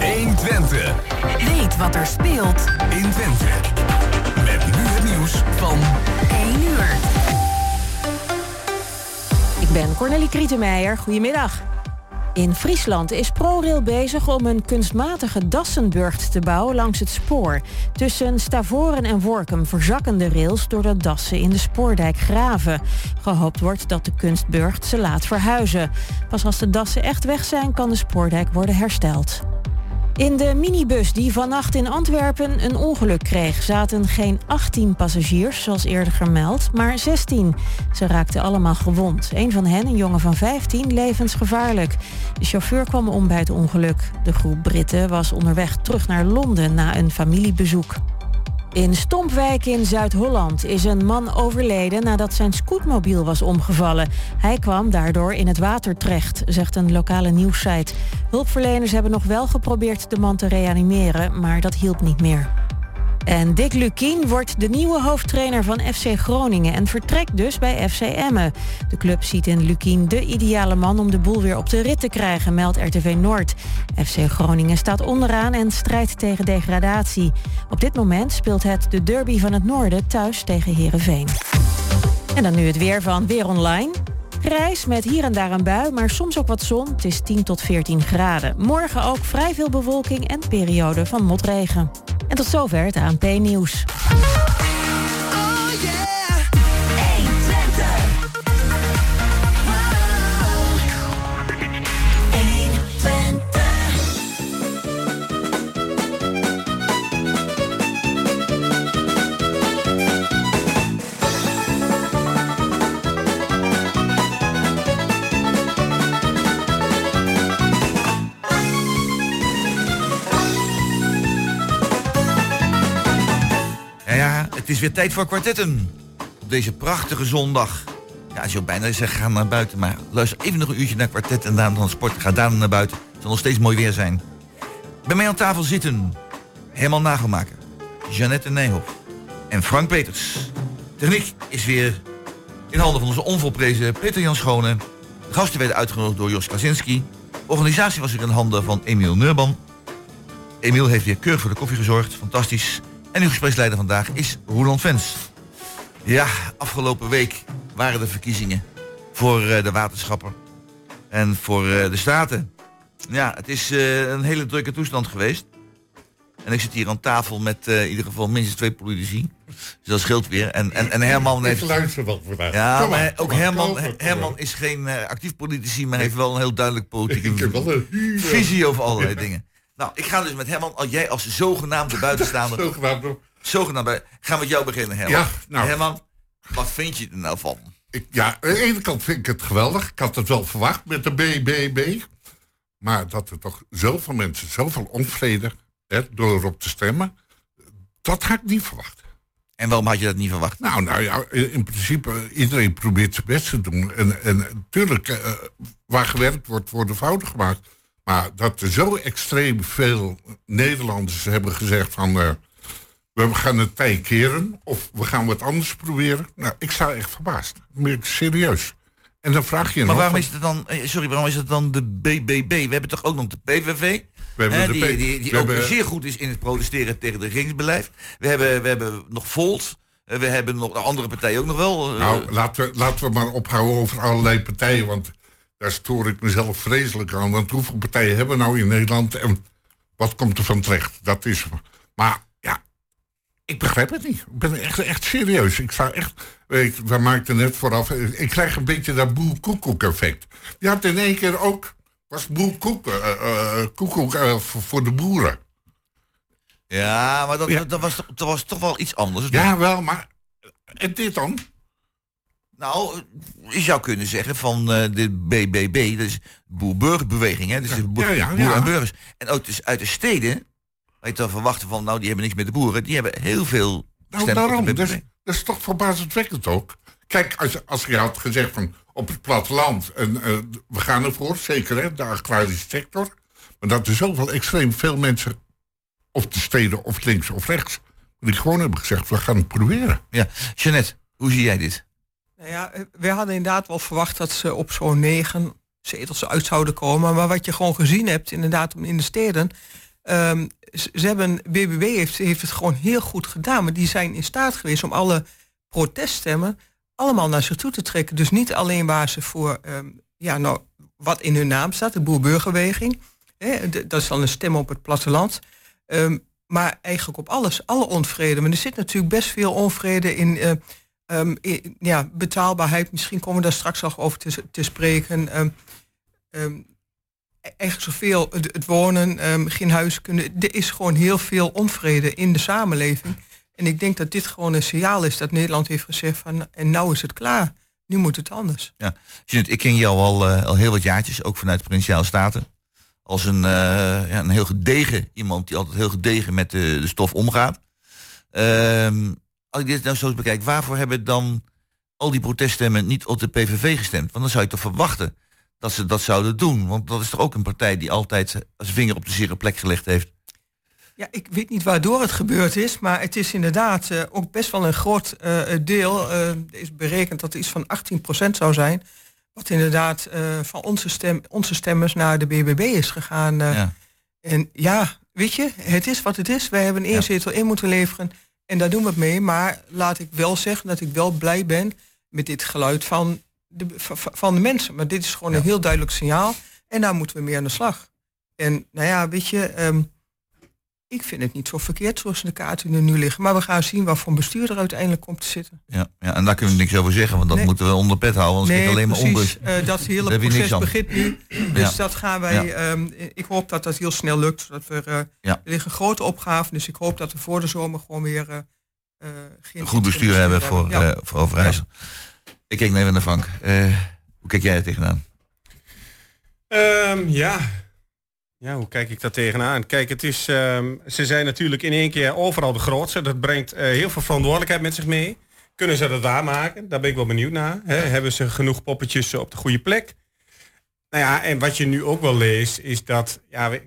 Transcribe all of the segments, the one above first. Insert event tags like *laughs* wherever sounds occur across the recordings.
120. Weet wat er speelt in Twente. Met nu het nieuws van 1 uur. Ik ben Cornelie Krietenmeijer. Goedemiddag. In Friesland is ProRail bezig om een kunstmatige Dassenburgt te bouwen langs het spoor. Tussen Stavoren en Workum verzakken de rails doordat dassen in de spoordijk graven. Gehoopt wordt dat de kunstburgt ze laat verhuizen. Pas als de dassen echt weg zijn kan de spoordijk worden hersteld. In de minibus die vannacht in Antwerpen een ongeluk kreeg... zaten geen 18 passagiers, zoals eerder vermeld, maar 16. Ze raakten allemaal gewond. Een van hen, een jongen van 15, levensgevaarlijk. De chauffeur kwam om bij het ongeluk. De groep Britten was onderweg terug naar Londen na een familiebezoek. In Stompwijk in Zuid-Holland is een man overleden nadat zijn scootmobiel was omgevallen. Hij kwam daardoor in het water terecht, zegt een lokale nieuwssite. Hulpverleners hebben nog wel geprobeerd de man te reanimeren, maar dat hielp niet meer. En Dick Lukien wordt de nieuwe hoofdtrainer van FC Groningen en vertrekt dus bij FC Emmen. De club ziet in Lukien de ideale man om de boel weer op de rit te krijgen, meldt RTV Noord. FC Groningen staat onderaan en strijdt tegen degradatie. Op dit moment speelt het de derby van het noorden thuis tegen Herenveen. En dan nu het weer van Weer Online. Grijs met hier en daar een bui, maar soms ook wat zon. Het is 10 tot 14 graden. Morgen ook vrij veel bewolking en periode van motregen. En tot zover het ANP-nieuws. Het is weer tijd voor kwartetten. Op deze prachtige zondag. Ja, je ook bijna zegt, ga naar buiten. Maar luister even nog een uurtje naar kwartet en daarna dan sport. Ga daarna naar buiten. Het zal nog steeds mooi weer zijn. Bij mij aan tafel zitten Herman Nagelmaker, Jeannette Nijhoff en Frank Peters. Techniek is weer in handen van onze onvolprezen Peter Jan Schone. Gasten werden uitgenodigd door Jos Kaczynski. Organisatie was weer in handen van Emiel Neurban. Emiel heeft weer keurig voor de koffie gezorgd. Fantastisch. En uw gespreksleider vandaag is Roland Vens. Ja, afgelopen week waren de verkiezingen voor uh, de waterschappen en voor uh, de staten. Ja, het is uh, een hele drukke toestand geweest. En ik zit hier aan tafel met in ieder geval minstens twee politici. Dus dat scheelt weer. En, en, en Herman heeft... Ik luister wel vandaag. Ja, maar, maar ook Herman, Herman is geen actief politici, maar heeft wel een heel duidelijk politieke visie over allerlei dingen. Nou, ik ga dus met Herman, als jij als zogenaamde buitenstaander... *laughs* zogenaamde... Zogenaamde... Gaan met jou beginnen, Herman. Ja, nou... Herman, wat vind je er nou van? Ik, ja, aan de ene kant vind ik het geweldig. Ik had het wel verwacht met de BBB. Maar dat er toch zoveel mensen, zoveel onvrede... Hè, door erop te stemmen... dat had ik niet verwacht. En waarom had je dat niet verwacht? Nou, nou ja, in principe, iedereen probeert zijn best te doen. En, en natuurlijk, uh, waar gewerkt wordt, worden fouten gemaakt. Maar dat er zo extreem veel Nederlanders hebben gezegd van... Uh, we gaan het tij keren of we gaan wat anders proberen. Nou, ik sta echt verbaasd. Meer serieus. En dan vraag je Maar waarom is het dan, eh, sorry, waarom is het dan de BBB? We hebben toch ook nog de PVV? We hebben de die, die, die ook zeer goed is in het protesteren tegen het regeringsbeleid. We hebben, we hebben nog Volt. Eh, we hebben nog de andere partijen ook nog wel. Nou, laten we, laten we maar ophouden over allerlei partijen. Want daar stoor ik mezelf vreselijk aan. Want hoeveel partijen hebben we nou in Nederland en wat komt er van terecht? Dat is. Maar ja, ik begrijp het niet. Ik ben echt, echt serieus. Ik sta echt. Ik, we maakten net vooraf. Ik krijg een beetje dat boel koekoek effect. Die had in één keer ook. Was boel koek, uh, uh, koekoek uh, voor, voor, de boeren. Ja, maar dat, ja. dat, was, dat was toch wel iets anders. Ja, wel, maar. En dit dan? Nou, je zou kunnen zeggen van uh, de BBB, dat is boer-burgerbeweging, hè? Dus ja, boer, ja, boer en burgers. En ook dus uit de steden, waar je dan verwachten van, nou, die hebben niks met de boeren, die hebben heel veel Nou, daarom, dat is, dat is toch verbazendwekkend ook. Kijk, als, als je had gezegd van op het platteland, en uh, we gaan ervoor, zeker hè, de agrarische sector, maar dat er zoveel extreem veel mensen, of de steden, of links of rechts, die gewoon hebben gezegd, we gaan het proberen. Ja, Jeannette, hoe zie jij dit? Nou ja, eh, we hadden inderdaad wel verwacht dat ze op zo'n negen zetels uit zouden komen. Maar wat je gewoon gezien hebt, inderdaad in de steden, Ehm, ze hebben, BBB heeft, het gewoon heel goed gedaan, maar die zijn in staat geweest om alle proteststemmen allemaal naar zich toe te trekken. Dus niet alleen waar ze voor, ehm, ja, nou, wat in hun naam staat, de d- Dat is dan een stem op het platteland. Ehm, maar eigenlijk op alles, alle onvrede. Maar er zit natuurlijk best veel onvrede in, eh, in, ja, betaalbaarheid. Misschien komen we daar straks nog over te, spreken. Ehm, ehm, eigenlijk zoveel, het, het wonen, ehm, geen huis kunnen. Er is gewoon heel veel onvrede in de samenleving. En ik denk dat dit gewoon een signaal is dat Nederland heeft gezegd van en nou is het klaar. Nu moet het anders. Ja. Jeanette, ik ken jou al, eh, al heel wat jaartjes, ook vanuit Provinciale Staten. Als een, eh, ja, een heel gedegen iemand die altijd heel gedegen met de, stof omgaat. Als ik dit nou zo eens bekijk, waarvoor hebben dan al die proteststemmen niet op de PVV gestemd? Want dan zou je toch verwachten dat ze dat zouden doen. Want dat is toch ook een partij die altijd zijn vinger op de zere plek gelegd heeft. Ja, ik weet niet waardoor het gebeurd is, maar het is inderdaad eh, ook best wel een groot eh, deel. eh, er is berekend dat er iets van 18% zou zijn. Wat inderdaad van onze, stem, onze stemmers naar de BBB is gegaan. Ja. En ja, weet je, het is wat het is. Wij hebben een Ja. zetel in moeten leveren en daar doen we het mee. Maar laat ik wel zeggen dat ik wel blij ben met dit geluid van de, van de mensen. Maar dit is gewoon Ja. een heel duidelijk signaal. En daar moeten we mee aan de slag. En nou ja, weet je, ehm, ik vind het niet zo verkeerd zoals de kaarten er nu liggen. Maar we gaan zien wat voor een bestuur er uiteindelijk komt te zitten. Ja, ja, en daar kunnen we niks over zeggen, want dat Nee. moeten we onder pet houden. Anders krijg je alleen maar precies. onrust. Eh, dat hele *laughs* niks proces begint nu. Dus Ja. dat gaan wij. Ja. ehm, ik hoop dat dat heel snel lukt. Zodat we, eh, Ja. Er liggen grote opgaven. Dus ik hoop dat we voor de zomer gewoon weer. eh, eh, geen Een goed bestuur hebben voor, Ja. eh voor Overijssel. Ik kijk even naar Frank. Eh, hoe kijk jij er tegenaan? Ehm, ja. Ja, hoe kijk ik daar tegenaan? Kijk, het is, ehm, ze zijn natuurlijk in één keer overal de grootste. Dat brengt eh, heel veel verantwoordelijkheid met zich mee. Kunnen ze dat waarmaken? Daar ben ik wel benieuwd naar. Hebben ze genoeg poppetjes op de goede plek? Nou ja, en wat je nu ook wel leest, is dat... Ja,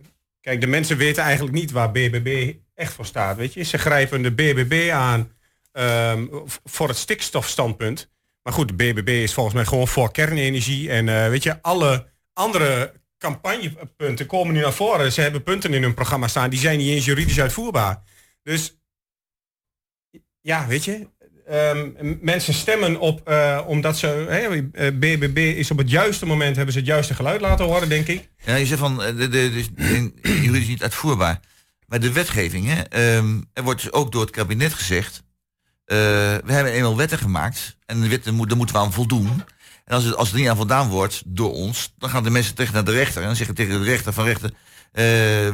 kijk, de mensen weten eigenlijk niet waar BBB echt voor staat. Weet je? Ze grijpen de BBB aan ehm, voor het stikstofstandpunt. Maar goed, de BBB is volgens mij gewoon voor kernenergie. En eh, weet je, alle andere campagnepunten komen nu naar voren. Ze hebben punten in hun programma staan, die zijn niet eens juridisch uitvoerbaar. Dus ja, weet je, ehm, mensen stemmen op eh, omdat ze, hè, eh, BBB is op het juiste moment, hebben ze het juiste geluid laten horen, denk ik. Ja, je zegt van, eh, de, de, dus in- juridisch niet uitvoerbaar. Maar de wetgeving, hè, ehm, er wordt dus ook door het kabinet gezegd... we hebben eenmaal wetten gemaakt en de wetten moeten we aan voldoen. En als, het, als er niet aan voldaan wordt door ons, dan gaan de mensen terug naar de rechter... en dan zeggen tegen de rechter van rechter... eh,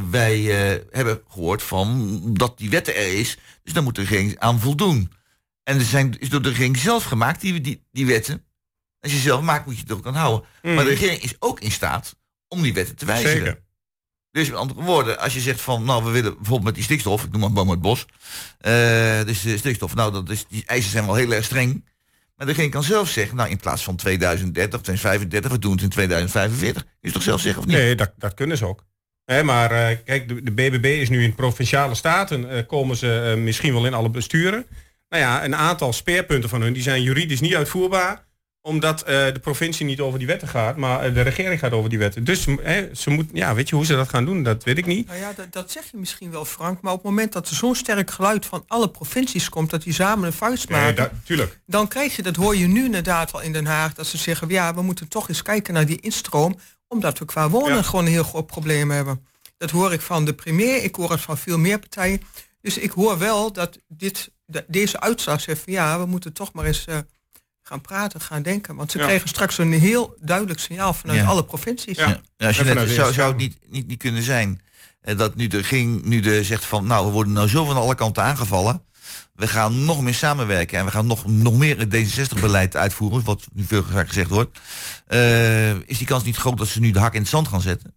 wij eh, hebben gehoord van dat die wetten er is, dus dan moet de regering aan voldoen. En er zijn, is door de regering zelf gemaakt, die, die, die wetten. Als je zelf maakt, moet je het er ook aan houden. Maar de regering is ook in staat om die wetten te wijzigen. Zeker. Dus met andere woorden, als je zegt van, nou, we willen bijvoorbeeld met die stikstof, ik noem maar boom uit bos, eh, dus de stikstof, nou, dat is, die eisen zijn wel heel erg streng. Maar degene kan zelf zeggen, nou, in plaats van 2030, 2035, we doen het in 2045. Kun je toch zelf zeggen of niet? Nee, dat, dat kunnen ze ook. Maar eh, kijk, de, BBB is nu in provinciale staten, eh, komen ze eh, misschien wel in alle besturen. Nou ja, een aantal speerpunten van hun, die zijn juridisch niet uitvoerbaar omdat eh, de provincie niet over die wetten gaat, maar eh, de regering gaat over die wetten. Dus hè, ze moet, ja, weet je hoe ze dat gaan doen, dat weet ik niet. Nou ja, dat, dat zeg je misschien wel, Frank. Maar op het moment dat er zo'n sterk geluid van alle provincies komt, dat die samen een vuist maken, Nee, dat, tuurlijk. dan krijg je, dat hoor je nu inderdaad al in Den Haag, dat ze zeggen, ja, we moeten toch eens kijken naar die instroom, omdat we qua wonen Ja. gewoon een heel groot probleem hebben. Dat hoor ik van de premier, ik hoor het van veel meer partijen. Dus ik hoor wel dat dit, dat deze uitslag zegt van ja, we moeten toch maar eens eh, gaan praten, gaan denken. Want ze Ja. krijgen straks een heel duidelijk signaal vanuit Ja. alle provincies. Ja. Ja, ja, als je net, zou, zou het niet, niet, niet kunnen zijn eh, dat nu de ging, nu de zegt van, nou, we worden nou zo van alle kanten aangevallen. We gaan nog meer samenwerken en we gaan nog, nog meer het D66-beleid uitvoeren, wat nu veel vaak gezegd wordt. Eh, is die kans niet groot dat ze nu de hak in het zand gaan zetten?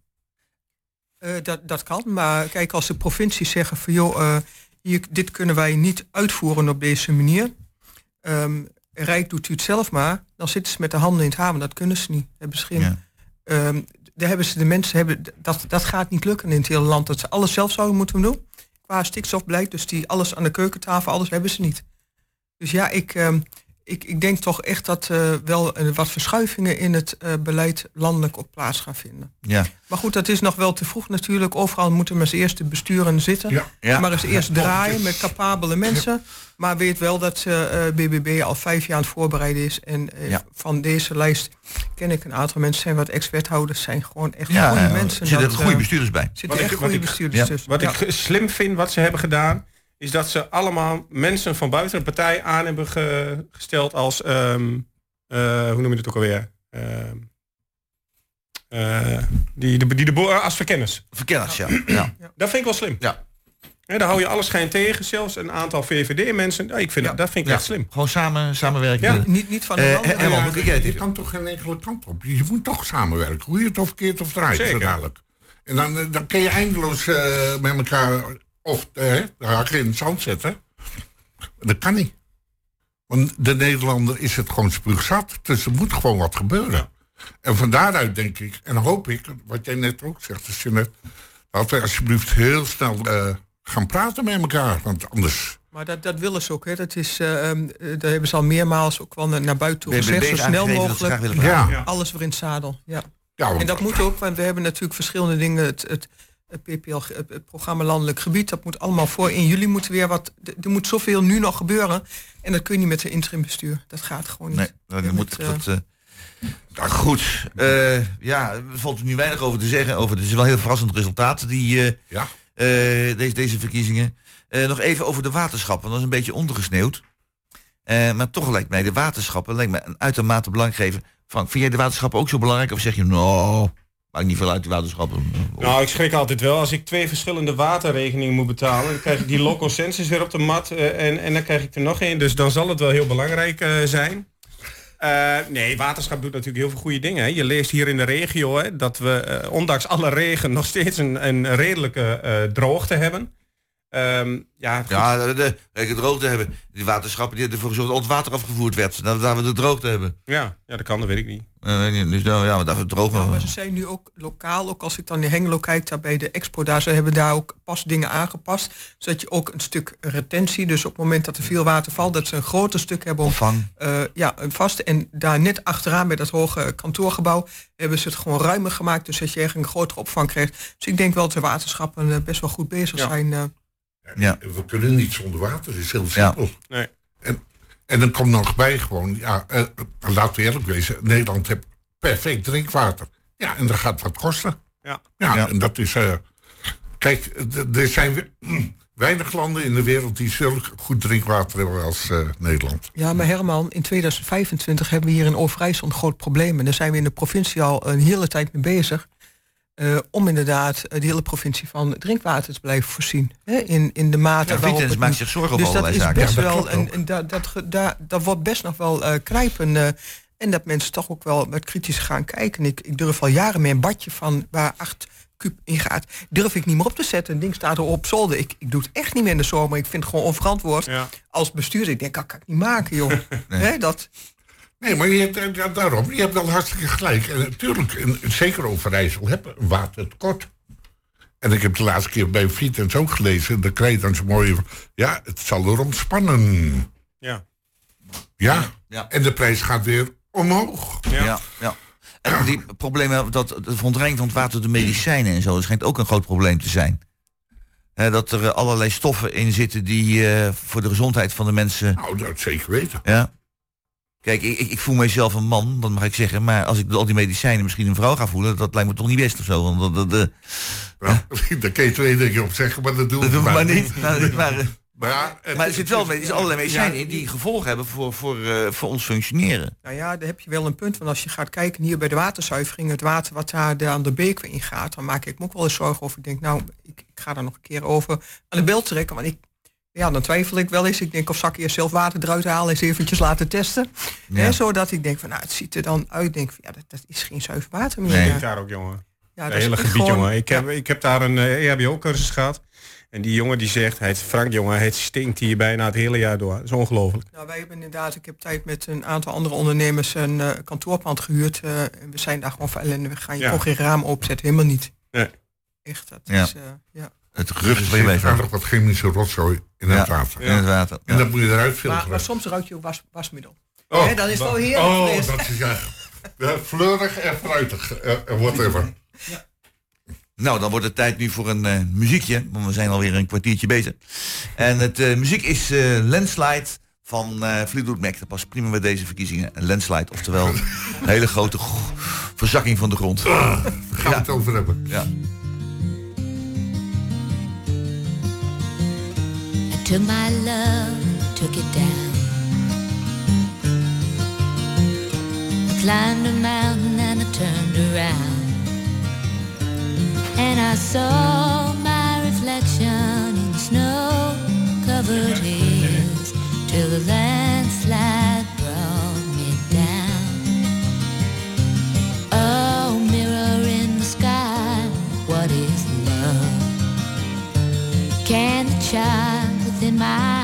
Eh, dat, dat kan, maar kijk, als de provincies zeggen van joh, eh, hier, dit kunnen wij niet uitvoeren op deze manier. Rijk doet u het zelf maar, dan zitten ze met de handen in het haar, maar dat kunnen ze niet. Hebben ze geen, Ja. ehm, daar hebben ze de mensen, hebben, dat, dat gaat niet lukken in het hele land. Dat ze alles zelf zouden moeten doen. Qua stikstofbeleid, dus die alles aan de keukentafel, alles hebben ze niet. Dus ja, ik, ehm, ik, ik denk toch echt dat uh, wel uh, wat verschuivingen in het uh, beleid landelijk ook plaats gaan vinden. Ja. Maar goed, dat is nog wel te vroeg natuurlijk. Overal moeten maar eens eerst de besturen zitten. Ja. Ja. Maar eens eerst draaien met capabele mensen. Maar weet wel dat BBB al vijf jaar aan het voorbereiden is. En Ja. van deze lijst ken ik een aantal mensen. Zijn wat ex-wethouders, zijn gewoon echt Ja, goede ja, mensen. er zitten Dat, goede eh, bestuurders bij. zitten Wat echt goede bestuurders tussen. Wat ik slim vind wat ze hebben gedaan, is dat ze allemaal mensen van buiten de partij aan hebben ge- gesteld als, ehm, eh, hoe noem je het ook alweer? Ehm, eh, die, de, die de boer als verkenners. Verkenners, ja. *clears throat* ja. Dat vind ik wel slim. Ja. Hè, daar hou je alles schijn tegen, zelfs een aantal VVD-mensen. Ja, ik vind Ja. dat, dat vind ik Ja. echt slim. Gewoon samen, samenwerken. Ja. Niet, niet van de Eh, jij het je even? kan toch geen enkele kant op. Je moet toch samenwerken. Hoe je het of keert of draait. Zeker. zo dadelijk. En dan, eh, dan kun je eindeloos eh, met elkaar of eh, de haken in het zand zetten. Dat kan niet. Want de Nederlander is het gewoon spuugzat. Dus er moet gewoon wat gebeuren. En van daaruit denk ik, en hoop ik, wat jij net ook zegt, is net, laten we alsjeblieft heel snel eh, gaan praten met elkaar. Want anders. Maar dat, dat willen ze ook. Hè. Dat is, eh, ehm, eh, daar hebben ze al meermaals ook wel naar buiten toe gezegd. Zo snel dat mogelijk. Ja. Alles weer in het zadel. Ja. ja En dat moet ook, want we hebben natuurlijk verschillende dingen. Het, het, het PPL, het, programma Landelijk Gebied, dat moet allemaal voor. In juli moet weer wat. Er moet zoveel nu nog gebeuren. En dat kun je niet met een interim bestuur. Dat gaat gewoon Nee, niet. dan Je moet dat. eh, nou, goed, eh, ja, er valt nu weinig over te zeggen. Over, het is wel heel verrassend resultaat, die, eh, ja. eh, deze, deze verkiezingen. Eh, nog even over de waterschappen, dat is een beetje ondergesneeuwd. Eh, maar toch lijkt mij de waterschappen lijkt mij een uitermate belangrijk geven. Frank, vind jij de waterschappen ook zo belangrijk? Of zeg je, nou, maakt niet veel uit waterschappen? Nou, ik schrik altijd wel. Als ik twee verschillende waterrekeningen moet betalen, dan krijg ik die local census weer op de mat eh, en, en dan krijg ik er nog één. Dus dan zal het wel heel belangrijk eh, zijn. Eh, nee, waterschap doet natuurlijk heel veel goede dingen. Hè. Je leest hier in de regio hè, dat we ondanks alle regen nog steeds een, een redelijke droogte hebben. Ehm, ja. Ja, de, de droogte hebben. Die waterschappen die ervoor gezorgd dat al het water afgevoerd werd. Dat, dat we de droogte hebben. ja, ja, dat kan, dat weet ik niet. Eh, weet niet, dus nou, ja, maar dat we droog maar ze zijn nu ook lokaal, ook als ik dan in Hengelo kijk, daar bij de expo, daar ze hebben daar ook pas dingen aangepast. Zodat je ook een stuk retentie, dus op het moment dat er veel water valt, dat ze een groter stuk hebben om opvang. eh, ja, een vast. En daar net achteraan bij dat hoge kantoorgebouw hebben ze het gewoon ruimer gemaakt. Dus dat je echt een grotere opvang krijgt. Dus ik denk wel dat de waterschappen eh, best wel goed bezig Ja. zijn. Eh. Ja. We kunnen niet zonder water, dat is heel simpel. Nee. En, en dan komt nog bij gewoon, ja, eh, laten we eerlijk wezen, Nederland heeft perfect drinkwater. Ja, en dat gaat wat kosten. Ja. Ja, Ja. en dat is, eh, kijk, er zijn we- weinig landen in de wereld die zulk goed drinkwater hebben als eh, Nederland. Ja, maar Herman, in 2025 hebben we hier in Overijssel een groot probleem. En daar zijn we in de provincie al een hele tijd mee bezig. Eh, om inderdaad eh, de hele provincie van drinkwater te blijven voorzien. Hè, in, in de mate Ja, waarop het maakt zich zorgen over Dus dat allerlei is zaken. best Ja, dat wel, en, dat, dat, ge- daar, daar wordt best nog wel eh krijpen. eh, en dat mensen toch ook wel met kritisch gaan kijken. Ik, ik durf al jaren met een badje van waar acht kuub in gaat, durf ik niet meer op te zetten. Een ding staat er op zolder. Ik, ik doe het echt niet meer in de zomer. Ik vind het gewoon onverantwoord. Ja. Als bestuurder, ik denk, dat kan ik niet maken, joh. *laughs* Hè, dat, Nee, maar je hebt, eh, ja, daarom, je hebt wel hartstikke gelijk. En natuurlijk, in, zeker Overijssel, hebben we watertekort. En ik heb de laatste keer bij Vitens ook gelezen, dan krijg je dan zo'n mooie... Ja, het zal erom spannen. Ja. Ja, Ja. en de prijs gaat weer omhoog. Ja. Ja, ja. En die problemen, dat de verontreiniging van het water, de medicijnen en zo, dat schijnt ook een groot probleem te zijn. Hè, dat er eh, allerlei stoffen in zitten die eh, voor de gezondheid van de mensen. Nou, dat zeker weten. Ja. Kijk, ik, ik, voel mijzelf een man, dat mag ik zeggen. Maar als ik door al die medicijnen misschien een vrouw ga voelen, dat lijkt me toch niet best of zo. Want dat, dat, dat, *laughs* Ja, daar kun je twee dingen op zeggen, maar dat doen we dat doen we maar maar niet. *laughs* Nou, maar, eh, Maar, het- maar er zit wel er zitten allerlei medicijnen Ja, in die gevolgen hebben voor, voor, eh, voor ons functioneren. Nou ja, daar heb je wel een punt. Want als je gaat kijken hier bij de waterzuivering, het water wat daar de- aan de beek weer in gaat, dan maak ik me ook wel eens zorgen over. Ik denk, nou, ik, ik ga daar nog een keer over aan de beeld trekken. Want ik, ja, dan twijfel ik wel eens. Ik denk, of zal ik eerst zelf water eruit halen en eens eventjes laten testen. Ja. Hè, zodat ik denk van, nou, het ziet er dan uit. Ik denk van, ja, dat, dat is geen zuiver water meer. Nee. Daar ook, jongen. ja, hele gebied, gewoon- jongen. Ik heb, ja. ik heb daar een eh, EHBO-cursus gehad. En die jongen die zegt, hij heet Frank, jongen, het stinkt hier bijna het hele jaar door. Dat is ongelooflijk. Nou, wij hebben inderdaad, ik heb tijd met een aantal andere ondernemers een eh, kantoorpand gehuurd. eh, en we zijn daar gewoon voor ellende. We gaan je Ja. gewoon geen raam opzetten, helemaal niet. Nee. Echt, dat Ja. is, eh, ja. Het gerucht Er van je leven. wat chemische rotzooi in Ja. het water. In het water. En dat moet je eruit filteren. maar soms ruikt je ook was, wasmiddel. Hè, dan is het wel heerlijk Oh, fris. dat is ja, fleurig en fruitig. eh, whatever. Nou, dan wordt het tijd nu voor een eh, muziekje, want we zijn alweer een kwartiertje bezig. En het eh, muziek is eh, Landslide van eh Fleetwood Mac. Dat past prima bij deze verkiezingen. Een landslide, oftewel een *laughs* hele grote verzakking van de grond. Daar gaan we het over hebben. Ja. Took my love, took it down. I climbed a mountain and I turned around. And I saw my reflection in snow covered hills till the landslide brought me down. Oh, mirror in the sky, what is love? Can the child smile.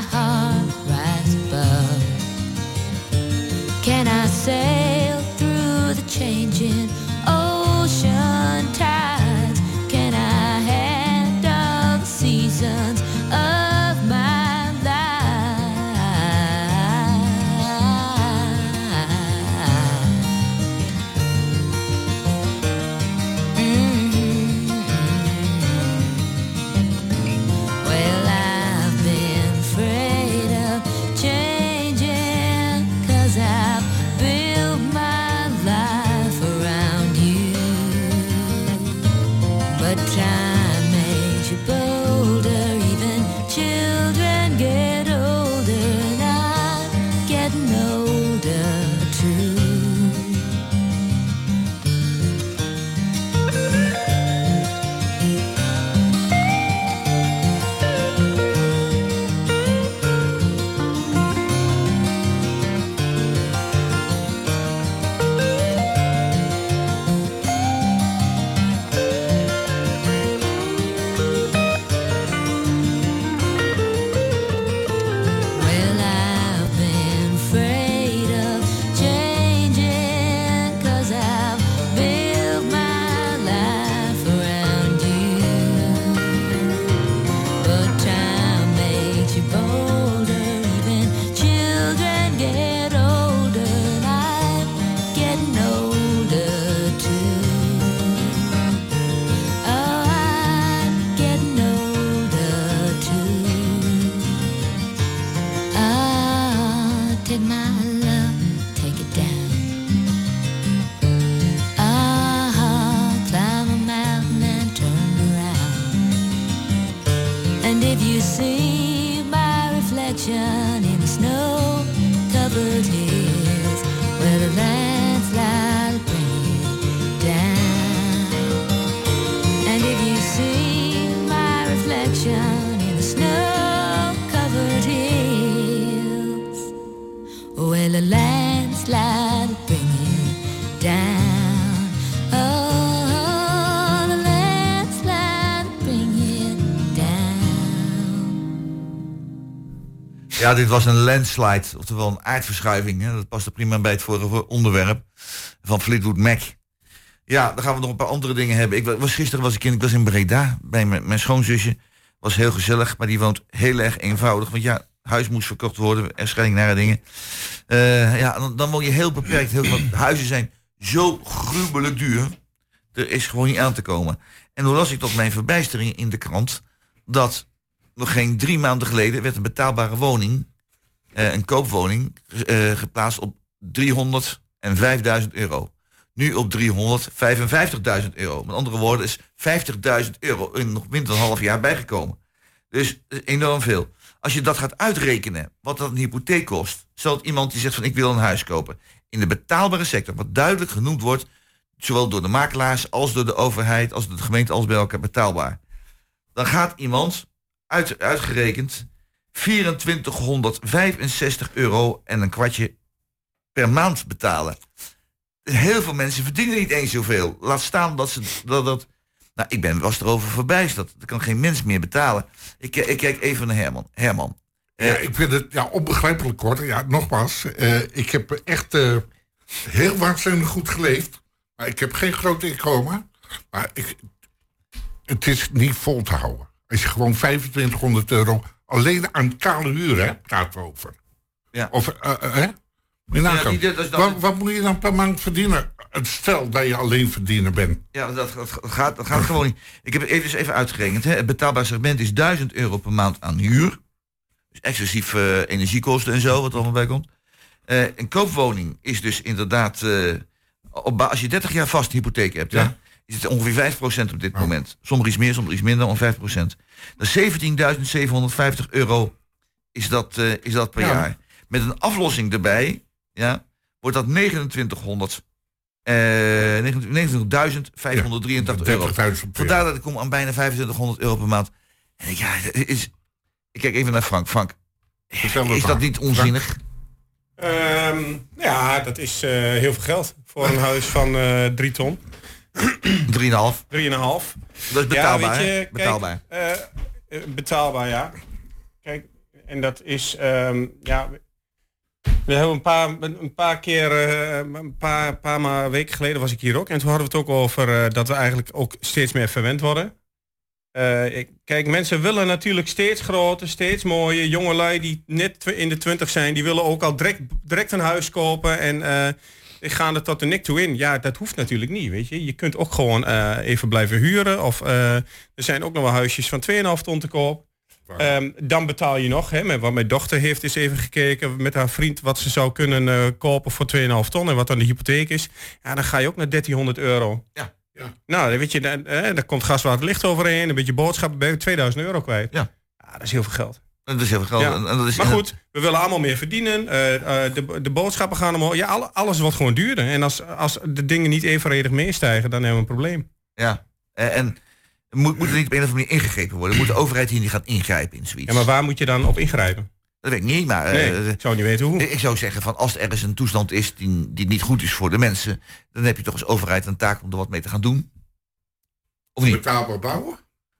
Ja, dit was een landslide, oftewel een aardverschuiving. Hè. Dat paste prima bij het vorige onderwerp van Fleetwood Mac. Ja, dan gaan we nog een paar andere dingen hebben. Ik wa- was, gisteren was ik in, ik was in Breda bij mijn, schoonzusje. Was heel gezellig, maar die woont heel erg eenvoudig. Want ja, huis moest verkocht worden, er scheiding naar dingen. Eh, ja, dan, dan woon je heel beperkt. Heel, want huizen zijn zo gruwelijk duur. Er is gewoon niet aan te komen. En toen las ik tot mijn verbijstering in de krant... dat nog geen drie maanden geleden werd een betaalbare woning, eh, een koopwoning, eh, geplaatst op 305.000 euro. Nu op 355.000 euro. Met andere woorden is 50.000 euro in nog minder dan een half jaar bijgekomen. Dus eh, enorm veel. Als je dat gaat uitrekenen, wat dat een hypotheek kost, stelt iemand die zegt van ik wil een huis kopen. In de betaalbare sector, wat duidelijk genoemd wordt, zowel door de makelaars als door de overheid, als door de gemeente, als bij elkaar betaalbaar. Dan gaat iemand uit, uitgerekend 2465 euro en een kwartje per maand betalen. Heel veel mensen verdienen niet eens zoveel. Laat staan dat ze dat. dat nou, ik ben was erover verbijsterd. Dat kan geen mens meer betalen. Ik, ik kijk even naar Herman. Herman. eh, Ja, ik vind het ja, onbegrijpelijk hoor. Ja, nogmaals, eh, ik heb echt eh, heel waanzinnig goed geleefd. Maar ik heb geen groot inkomen. Maar ik, het is niet vol te houden. Als je gewoon 2500 euro alleen aan kale huur praten we over. Ja. Of, eh, eh, hè? Ja, die- dat is wat, wat moet je dan per maand verdienen? Het Stel dat je alleen verdiener bent. Ja, dat, dat gaat, dat gaat gewoon niet. Ik heb het even, eens even uitgerekend. Hè. Het betaalbaar segment is 1000 euro per maand aan huur. Dus exclusief eh, energiekosten en zo, wat er allemaal bij komt. Een koopwoning is dus inderdaad... op, als je 30 jaar vast hypotheek hebt, Ja. hè, is het ongeveer 5% op dit Ja. moment. Sommige iets meer, sommige iets minder, om 5%. Dat is 17.750 euro is dat, eh, is dat per Ja. jaar. Met een aflossing erbij, ja, wordt dat 2900 eh 29.583 euro. 30.000 per jaar. Vandaar dat ik kom aan bijna 2500 euro per maand. En ik, ja, het is, ik kijk even naar Frank. Frank, is dat niet onzinnig? Ehm, ja, dat is eh, heel veel geld voor een huis van eh 3 ton. *clears throat* 3,5. 3,5. Dat is betaalbaar. Ja, je, kijk, betaalbaar. eh, betaalbaar, ja. Kijk, en dat is, ehm, ja, we hebben een paar, een paar keer, eh, een paar, paar maar weken geleden was ik hier ook. En toen hadden we het ook over dat we eigenlijk ook steeds meer verwend worden. Ik- kijk, mensen willen natuurlijk steeds groter, steeds mooier. Jongelui die net in de twintig zijn, die willen ook al direct, direct een huis kopen. En die gaan er tot de nek toe in. Ja, dat hoeft natuurlijk niet, weet je. Je kunt ook gewoon eh, even blijven huren. Of eh, er zijn ook nog wel huisjes van 2,5 ton te koop. Ehm, dan betaal je nog, hè, met wat mijn dochter heeft eens even gekeken met haar vriend wat ze zou kunnen eh, kopen voor 2,5 ton en wat dan de hypotheek is. Ja, dan ga je ook naar 1300 euro. Ja. Ja. Nou, dan weet je, dan, eh, daar komt gas, water, licht overheen, een beetje boodschappen, ben je 2000 euro kwijt. Ja. dat is heel veel geld. Dat is heel veel geld. Ja. En, en dat is Maar goed, we willen allemaal meer verdienen. eh, eh, de, de boodschappen gaan omhoog. Ja, alle- alles wordt gewoon duurder. En als, als de dingen niet evenredig meestijgen, dan hebben we een probleem. Ja. Eh, en moet, moet er niet op een of andere manier ingegrepen worden? Moet de overheid hier niet gaan ingrijpen in zoiets? Ja, maar waar moet je dan op ingrijpen? Dat weet ik niet, maar... eh, ik zou niet weten hoe. Ik zou zeggen van als er ergens een toestand is die, die niet goed is voor de mensen, dan heb je toch als overheid een taak om er wat mee te gaan doen. Of niet? Betaalbaar bouwen?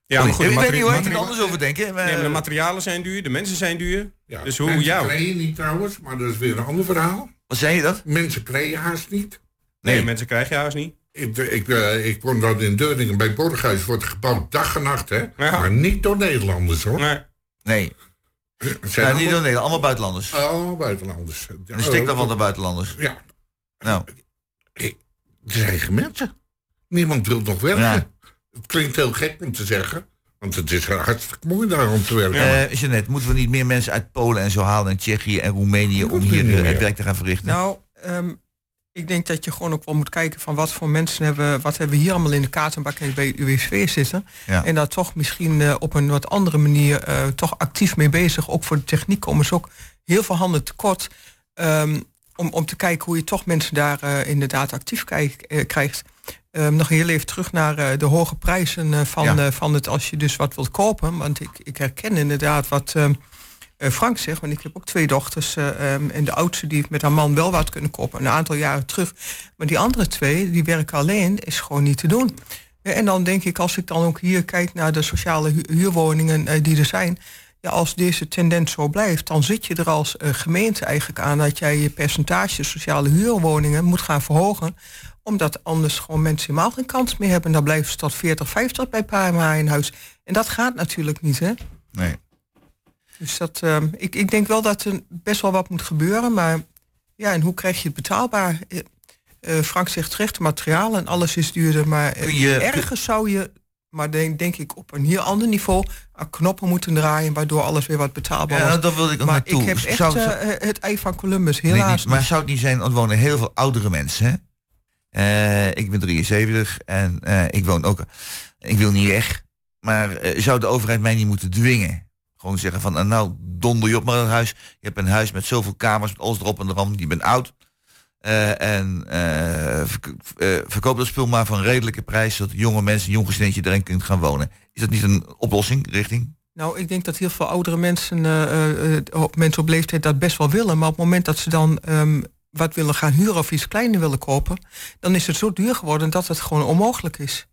Ja, maar goed, ik weet niet ik moet er anders over denken. Maar, Nee, maar de materialen zijn duur, de mensen zijn duur. Ja. Dus hoe- Mensen ja. krijgen niet trouwens, maar dat is weer een ander verhaal. wat zei je dat? Mensen krijgen haast niet. Nee, Nee. mensen krijg je huis niet. Ik, ik, eh, ik woon dan in Deurningen bij Borghuis, wordt gebouwd dag en nacht, hè? Maar niet door Nederlanders, hoor. Nee. Nee, zijn ja, niet allemaal, door Nederland, allemaal buitenlanders. allemaal buitenlanders. En stik dan van de buitenlanders. Ja, Nou, het zijn geen mensen. Niemand wil nog werken. Klinkt heel gek om te zeggen, want het is hartstikke mooi daar om te werken. eh Jeanette, moeten we niet meer mensen uit Polen en zo halen en Tsjechië en Roemenië om hier eh, meer. het werk te gaan verrichten? Nou, ehm, ik denk dat je gewoon ook wel moet kijken van wat voor mensen hebben, wat hebben we hier allemaal in de kaartenbak en bij UWV zitten. Ja. En daar toch misschien eh, op een wat andere manier eh, toch actief mee bezig. Ook voor de techniek komen ze ook heel veel handen tekort. ehm, om, om te kijken hoe je toch mensen daar inderdaad actief krijgt. Ehm, nog heel even terug naar eh, de hoge prijzen eh, van, Ja. eh, van het als je dus wat wilt kopen. Want ik, ik herken inderdaad wat ehm, eh, Frank zegt. Want ik heb ook twee dochters. eh, ehm, en de oudste die heeft met haar man wel wat kunnen kopen. Een aantal jaren terug. Maar die andere twee, die werken alleen, is gewoon niet te doen. En dan denk ik, als ik dan ook hier kijk naar de sociale hu- huurwoningen die er zijn. Ja, als deze tendens zo blijft, dan zit je er als gemeente eigenlijk aan dat jij je percentage sociale huurwoningen moet gaan verhogen. Omdat anders gewoon mensen helemaal geen kans meer hebben. Dan blijven ze tot 40, 50 bij PMA in huis. En dat gaat natuurlijk niet, hè? Nee. Dus dat, ehm, ik, ik denk wel dat er best wel wat moet gebeuren. Maar ja, en hoe krijg je het betaalbaar? Eh, eh, Frank zegt terecht, materiaal en alles is duurder. Maar Kun je- ergens zou je, maar denk, denk ik op een heel ander niveau, aan knoppen moeten draaien, waardoor alles weer wat betaalbaar Ja, wordt. dat wilde ik ook maar naartoe. ik heb echt Zou- zou- het ei van Columbus, Nee, helaas niet. Maar zou het niet zijn, want er wonen heel veel oudere mensen. Eh, ik ben 73 en eh, ik woon ook. Ik wil niet weg. Maar eh, zou de overheid mij niet moeten dwingen? Gewoon zeggen van, nou, donder je op maar een huis. Je hebt een huis met zoveel kamers, met alles erop en eraan. Je bent oud. En verk- verkoop dat spul maar een redelijke prijs, zodat jonge mensen, jong gezinnetje erin kunt gaan wonen. Is dat niet een oplossing, richting? Nou, ik denk dat heel veel oudere mensen, op- mensen op leeftijd dat best wel willen. Maar op het moment dat ze dan ehm, wat willen gaan huren of iets kleiner willen kopen, dan is het zo duur geworden dat het gewoon onmogelijk is.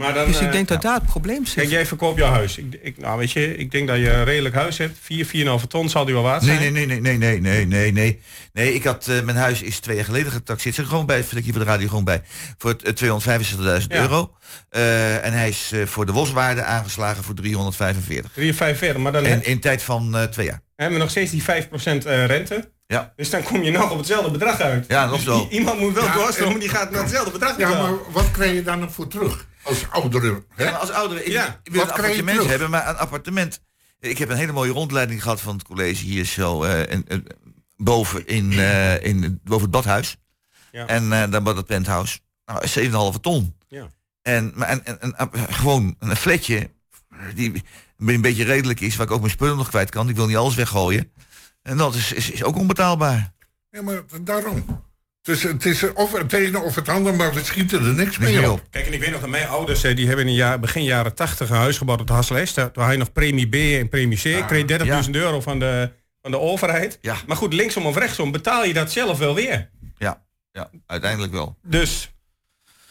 Maar dan, dus ik eh, denk dat daar het probleem zit. Kijk, jij verkoopt jouw huis. Ik, ik, nou, weet je, ik denk dat je een redelijk huis hebt. 4, 4,5 ton zal die wel waard zijn. Nee, nee, nee, nee, nee, nee, nee, nee. Nee, ik had, eh, mijn huis is twee jaar geleden getaxeerd. Zit gewoon bij, vind ik hier de radio gewoon bij. Voor uh, eh, 265.000 euro. en hij is voor de wozwaarde aangeslagen voor 345. 345, maar dan... En in tijd van twee jaar hebben we nog steeds die 5% eh, rente. Ja. Dus dan kom je nog op hetzelfde bedrag uit. Ja, nog Dus zo. i- iemand moet wel Ja, doorstromen, en- die gaat naar hetzelfde bedrag Ja, maar wat krijg je daar nog voor terug? Als oudere. Hè? Ja, als ouder, ik, Ja. ik wil Wat een krijg je appartement hebben, maar een appartement. Ik heb een hele mooie rondleiding gehad van het college hier zo eh, en, en, boven in, eh, in boven het badhuis. Ja. En eh dan bij het penthouse. Nou, 7,5 ton. Ja. En, maar en, en, en, gewoon een flatje die een beetje redelijk is, waar ik ook mijn spullen nog kwijt kan. Ik wil niet alles weggooien. En dat is, is, is ook onbetaalbaar. Ja, maar daarom. Dus het is of het ene of het ander, maar we schieten er niks mee meer op. Kijk, en ik weet nog dat mijn ouders, eh, die hebben in de jaar, begin jaren 80 een huis gebouwd op de Hasselest. Toen had je nog premie B en premie C. Ik kreeg 30.000 euro van de, van de overheid. Ja. Maar goed, linksom of rechtsom betaal je dat zelf wel weer. Ja, ja, uiteindelijk wel. Dus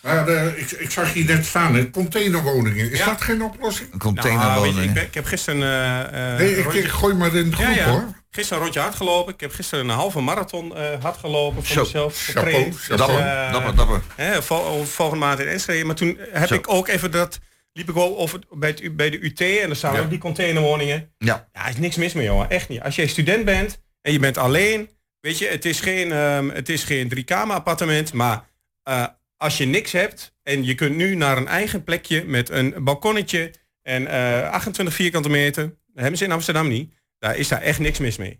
Maar eh, ik, ik zag hier net staan, hè, containerwoningen. Is Ja. dat geen oplossing? Een nou, weet containerwoning. je, ik, ben- ik heb gisteren eh, eh, Nee, ik, rondje- gooi maar in de groep ja, ja. hoor. Gisteren een rondje hard gelopen. Ik heb gisteren een halve marathon eh hard gelopen voor Zo, mezelf. chapeau, dapper, dapper, dapper. Hè, vol- volgende maand in Enschede. Maar toen heb Zo. ik ook even dat... Liep ik ook over bij, het, U- bij de UT en er staan Ja. ook die containerwoningen. Ja, Ja, is niks mis mee, jongen. Echt niet. Als jij student bent en je bent alleen, weet je, het is geen, ehm, het is geen driekamer appartement, maar eh, als je niks hebt en je kunt nu naar een eigen plekje met een balkonnetje en eh 28 vierkante meter, dat hebben ze in Amsterdam niet, daar is daar echt niks mis mee.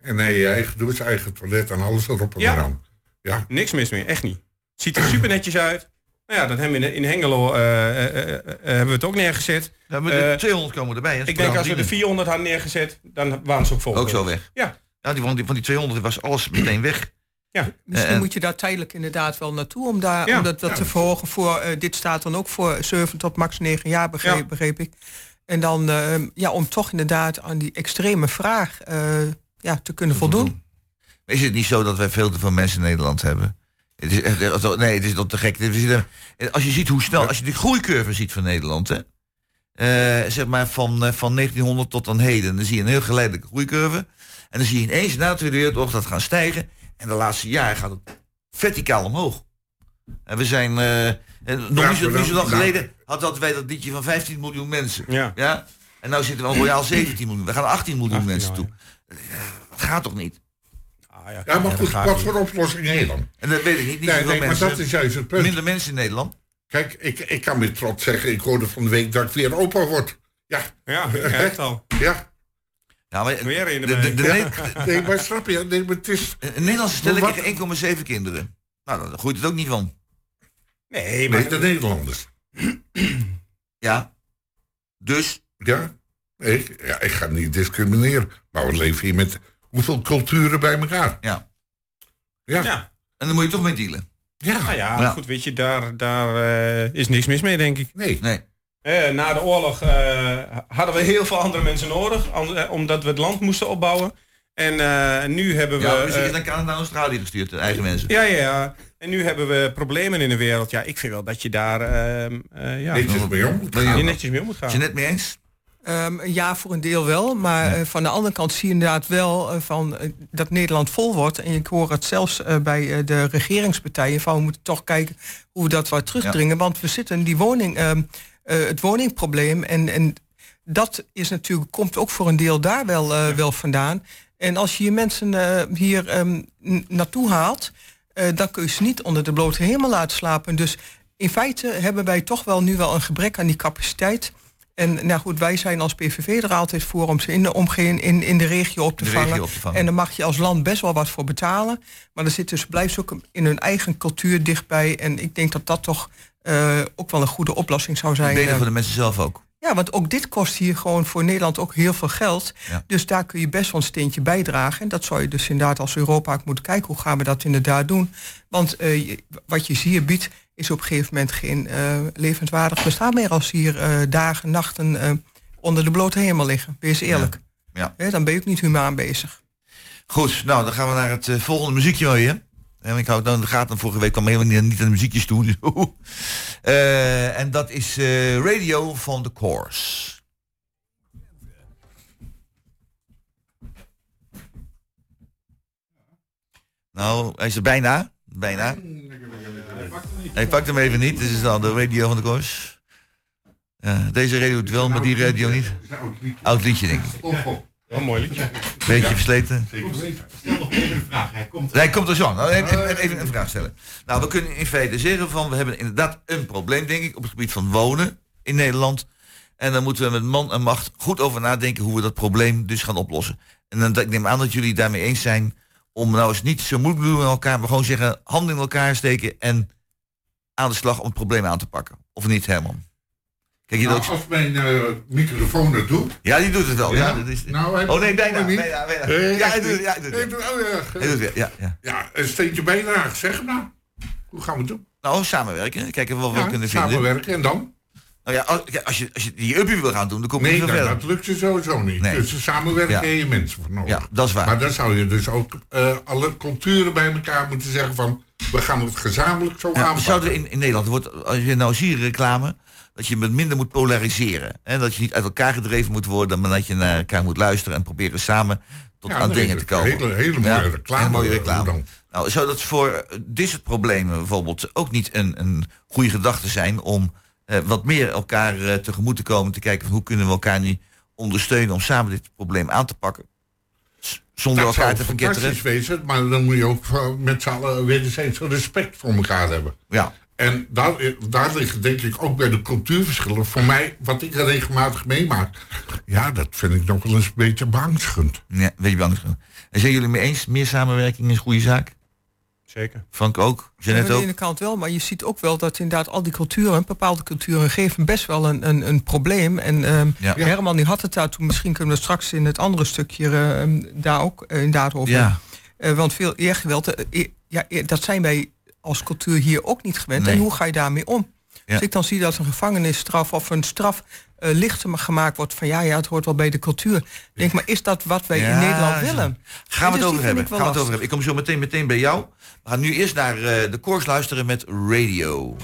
En nee, je eigen douche, eigen toilet en alles erop en Ja. eraan. Ja, Niks mis mee, echt niet. Ziet er super netjes uit. Nou ja, dat hebben we in, in Hengelo eh, eh, eh, eh, hebben we het ook neergezet. ja maar de Eh, 200 komen erbij. Ik denk als we de 400 hadden neergezet, dan waren ze ook vol. Ook zo weg. Ja. Ja, die, van, die, van die 200 was alles meteen weg. Ja. Misschien Eh, moet je daar tijdelijk inderdaad wel naartoe om, daar, Ja. om dat, dat te verhogen voor, eh, dit staat dan ook voor 7 tot max 9 jaar, begreep, Ja. begreep ik. En dan, eh, ja, om toch inderdaad aan die extreme vraag eh, ja, te kunnen voldoen. Is het niet zo dat wij veel te veel mensen in Nederland hebben? Het is, nee, het is toch te gek. Als je ziet hoe snel, als je de groeicurve ziet van Nederland, hè, eh, zeg maar van, eh, van 1900 tot aan heden, dan zie je een heel geleidelijke groeicurve. En dan zie je ineens na de Tweede Wereldoorlog dat gaan stijgen. En de laatste jaren gaat het verticaal omhoog. En we zijn, eh, en nog niet zo, niet zo lang geleden hadden wij dat liedje van 15 miljoen mensen. Ja. Ja? En nu zitten we al royaal 17 miljoen. We gaan naar 18 miljoen 18 mensen toe. Dat gaat toch niet? Ah, ja. ja maar dat goed, wat niet. voor oplossing je dan? En dat weet ik niet. Niet Nee, maar dat is juist het punt. Minder mensen in Nederland. Kijk, ik, ik kan met trots zeggen, ik hoorde van de week dat ik weer opa word. Ja, Ja, *laughs* ik het al. ja. Ja, maar Weer in de de, de, de, Nee, maar snap je? Nee, maar het is... een Nederlandse stelling krijgt 1,7 kinderen. Nou, daar groeit het ook niet van. Nee, maar Nee, de Nederlanders. Ja. Dus, Ja? Ik, ja, ik ga niet discrimineren. Maar we leven hier met hoeveel culturen bij elkaar. ja. Ja, ja. ja. En dan moet je toch mee dealen. Nou ja, Ja. goed, weet je, daar, daar eh, is niks mis mee, denk ik. Nee. Nee. Eh, na de oorlog eh, hadden we heel veel andere mensen nodig, eh, omdat we het land moesten opbouwen. En eh, nu hebben we... Ja, dus je is naar Canada en Australië gestuurd, de eigen mensen. ja, ja, ja. En nu hebben we problemen in de wereld. Ja, ik vind wel dat je daar ehm, eh, ja, Netjes mee om moet gaan. je netjes mee om moet Is je gaan. net mee eens? Ehm, ja, voor een deel wel. Maar van de andere kant zie je inderdaad wel van, dat Nederland vol wordt. En ik hoor het zelfs bij de regeringspartijen. Van we moeten toch kijken hoe we dat wat terugdringen. Want we zitten in die woning, ehm, eh, het woningprobleem. En, en dat is natuurlijk, komt ook voor een deel daar wel, eh, wel vandaan. En als je je mensen eh, hier ehm, naartoe haalt, dan kun je ze niet onder de blote hemel laten slapen. Dus in feite hebben wij toch wel nu wel een gebrek aan die capaciteit. En nou goed, wij zijn als PVV er altijd voor om ze in de omgeving, in, in de regio op te, De vangen. regio op te vangen. En daar mag je als land best wel wat voor betalen. Maar er zit dus, blijft ze ook in hun eigen cultuur dichtbij. En ik denk dat dat toch eh, ook wel een goede oplossing zou zijn. Beter Eh, voor de mensen zelf ook. ja, want ook dit kost hier gewoon voor Nederland ook heel veel geld. Ja. Dus daar kun je best wel een steentje bijdragen. En dat zou je dus inderdaad als Europa ook moeten kijken. Hoe gaan we dat inderdaad doen? Want eh, wat je hier biedt is op een gegeven moment geen eh, levenswaardig bestaan meer... als hier dagen, nachten onder de blote hemel liggen. Wees eerlijk. Ja. Dan ben je ook niet humaan bezig. Goed, nou dan gaan we naar het volgende muziekje weer. En ik hou in de gaten. Vorige week kwam helemaal niet, aan de muziekjes. *laughs* Eh, en dat is eh, Radio van de Course. Nou, hij is er bijna. Bijna. Hij pakt hem even niet. Dit is dan de radio van de Course. Ja, deze radio wel, maar die radio niet. Oud liedje, denk ik. Een mooi liedje. Beetje versleten. Zeker. Stel nog even een vraag. Hij komt. Nee, komt er zo aan. Nou, even, een vraag stellen. Nou, we kunnen in feite zeggen van... we hebben inderdaad een probleem, denk ik... op het gebied van wonen in Nederland. En dan moeten we met man en macht goed over nadenken... hoe we dat probleem dus gaan oplossen. En dan, ik neem aan dat jullie daarmee eens zijn... om nou eens niet zo moeilijk te doen met elkaar... maar gewoon zeggen, handen in elkaar steken... en aan de slag om het probleem aan te pakken. Of niet, Herman? Kijk, je Nou, ook... als mijn eh, microfoon dat doet. Ja, die doet het wel. Ja, Ja? dat is... Nou, hij- oh nee, bijna. niet. bijna, bijna. Ja, hij doet. Ja, hij doet Nee, oh, ja. Doet Ja, ja. Ja, een steentje bijdrage, zeg maar. Hoe gaan we het doen? Nou, samenwerken. Kijken wat we Ja, kunnen vinden. samenwerken en dan? Nou ja, als, kijk, als, je, als je die uppie wil gaan doen, dan kom je Nee, niet dat, veel verder. dat lukt je sowieso niet. Nee. Dus samenwerken Ja. en je mensen voor nodig. Ja, dat is waar. Maar dan zou je dus ook eh, alle culturen bij elkaar moeten zeggen van... we gaan het gezamenlijk zo Ja, aanpakken. zouden in, in Nederland, er wordt, als je nou ziet reclame, dat je met minder moet polariseren. Hè? Dat je niet uit elkaar gedreven moet worden, maar dat je naar elkaar moet luisteren en proberen samen tot Ja, aan nee, dingen te dat komen. hele- hele mooie Ja, reclame, mooie dan? Nou, zou dat voor dit soort problemen bijvoorbeeld ook niet een, een goede gedachte zijn om eh, wat meer elkaar eh, tegemoet te komen, te kijken van hoe kunnen we elkaar nu ondersteunen om samen dit probleem aan te pakken? Zonder dat elkaar zou te verketteren. fantastisch wezen, maar dan moet je ook eh, met z'n allen wederzijds respect voor elkaar hebben. Ja. En daar, daar liggen denk ik ook bij de cultuurverschillen. Voor mij, wat ik er regelmatig meemaak, ja, dat vind ik nog wel eens een beetje beangstigend. Ja, weet je bang. En zijn jullie mee eens? Meer samenwerking is een goede zaak? Zeker. Frank ook? Aan Jeanette de ook? ene kant wel, maar je ziet ook wel dat inderdaad al die culturen, bepaalde culturen, geven best wel een, een, een probleem. En ehm, Ja. Herman die had het daar toen, misschien kunnen we straks in het andere stukje ehm, daar ook eh, inderdaad over. Ja. Eh, want veel eergeweld, eh, ja, dat zijn wij als cultuur hier ook niet gewend. Nee. En hoe ga je daarmee om? Ja. Als ik dan zie dat een gevangenisstraf of een straf eh, lichter gemaakt wordt van ja, ja, het hoort wel bij de cultuur. Denk maar, is dat wat wij Ja, in Nederland willen? Gaan we Dus het die over hebben? Gaan we het over hebben? Ik kom zo meteen, meteen bij jou. We gaan nu eerst naar eh, de koers luisteren met Radio.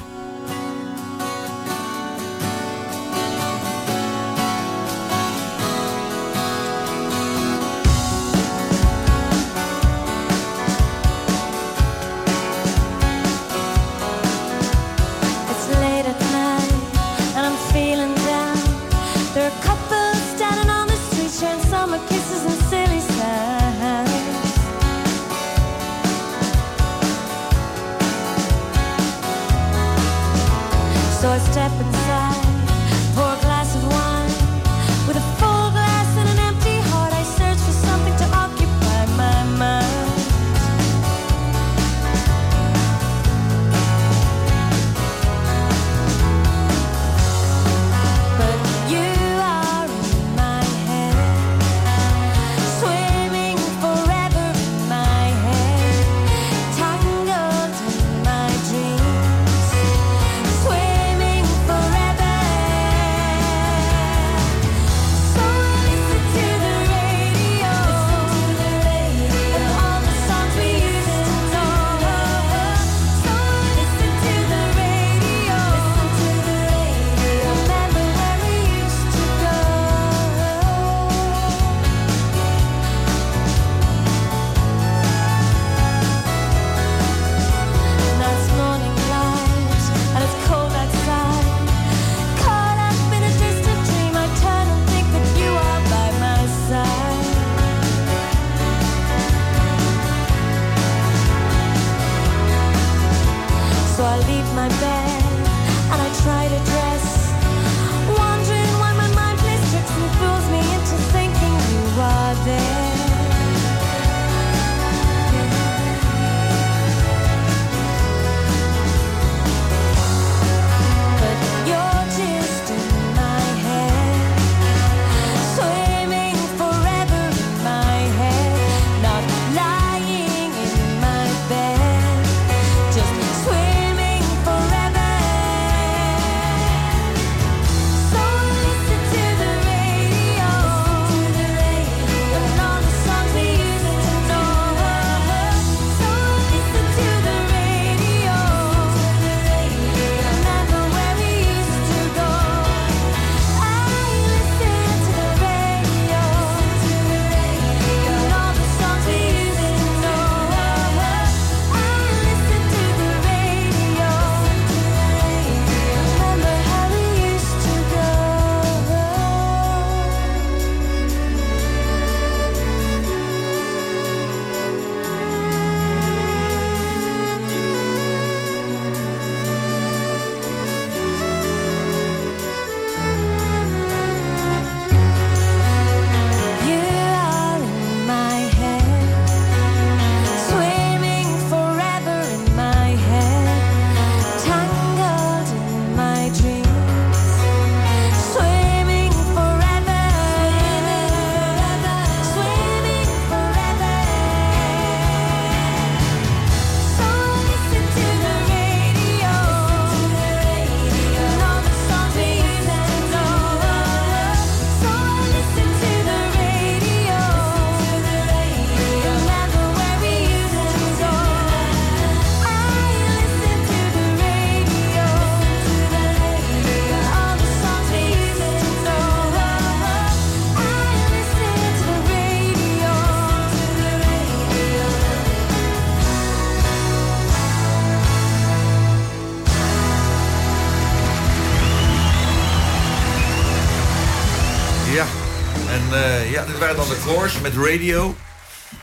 Dan de Course met radio.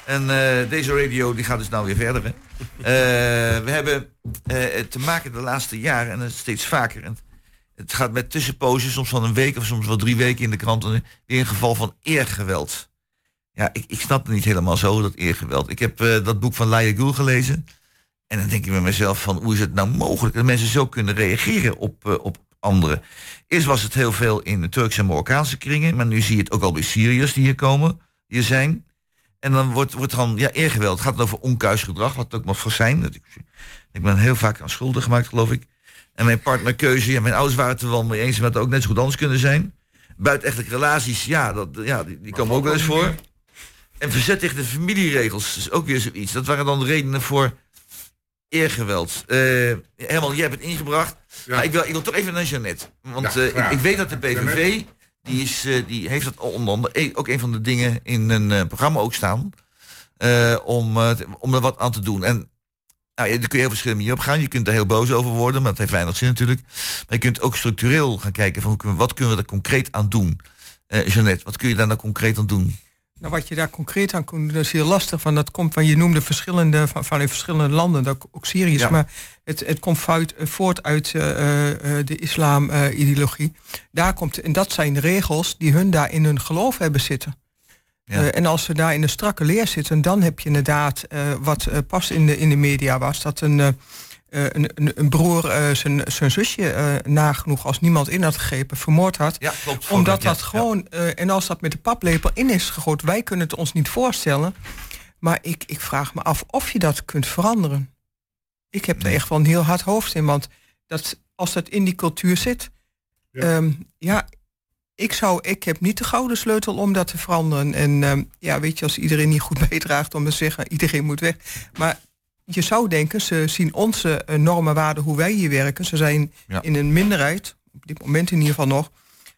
En eh, deze radio die gaat dus nou weer verder. Hè. Eh, we hebben eh, te maken de laatste jaren, en is steeds vaker. En het gaat met tussenposes, soms van een week of soms wel drie weken in de krant. Weer een geval van eergeweld. Ja, ik, ik snap het niet helemaal zo, dat eergeweld. Ik heb dat boek van Laia Gül gelezen. En dan denk ik bij mezelf van, hoe is het nou mogelijk dat mensen zo kunnen reageren op, op anderen? Eerst was het heel veel in de Turkse en Marokkaanse kringen, maar nu zie je het ook al bij Syriërs die hier komen, hier zijn. En dan wordt, wordt dan, ja, eergeweld. Het gaat over onkuis gedrag, wat ook mag voor zijn. Dat ik, ik ben heel vaak aan schuldig gemaakt, geloof ik. En mijn partnerkeuze, ja, mijn ouders waren het er wel mee eens, had ook net zo goed anders kunnen zijn. Buitenechtelijke relaties, ja, dat, ja die, komen ook wel eens voor. En verzet tegen de familieregels is ook weer zoiets. Dat waren dan de redenen voor eergeweld. Eh Herman, jij hebt het ingebracht. Maar ik wil, ik wil toch even naar Jeannette. Want eh, ik, weet dat de PVV, die, is, eh, die heeft dat onder andere eh, ook een van de dingen in een programma ook staan. om, om er wat aan te doen. En nou, daar kun je heel verschillende manieren op gaan. Je kunt er heel boos over worden, maar dat heeft weinig zin natuurlijk. Maar je kunt ook structureel gaan kijken van hoe kunnen wat kunnen we er concreet aan doen. Eh Jeannette, wat kun je daar nou concreet aan doen? Nou, wat je daar concreet aan kunt doen, dat is heel lastig. Van dat komt van je noemde verschillende van, van in verschillende landen, dat ook Syrië is, Ja. maar het, het komt voort, voort uit eh, eh, de islam-ideologie. daar komt en dat zijn de regels die hun daar in hun geloof hebben zitten. Ja. Eh, en als ze daar in een strakke leer zitten, dan heb je inderdaad eh, wat eh, pas in de, in de media was, dat een, eh, een, broer eh, zijn, zijn zusje eh, nagenoeg als niemand in had gegrepen, vermoord had Ja, klopt. omdat dat gewoon, en als dat met de paplepel in is gegooid, wij kunnen het ons niet voorstellen. Maar ik, ik vraag me af of je dat kunt veranderen. Ik heb er echt wel een heel hard hoofd in, want dat, als dat in die cultuur zit, Ja. ja, ja ik, zou, ik heb niet de gouden sleutel om dat te veranderen. En ehm, ja, weet je, als iedereen niet goed *laughs* bijdraagt om te zeggen, iedereen moet weg. Maar je zou denken, ze zien onze eh, normen, waarden, hoe wij hier werken. Ze zijn Ja. in een minderheid, op dit moment in ieder geval nog,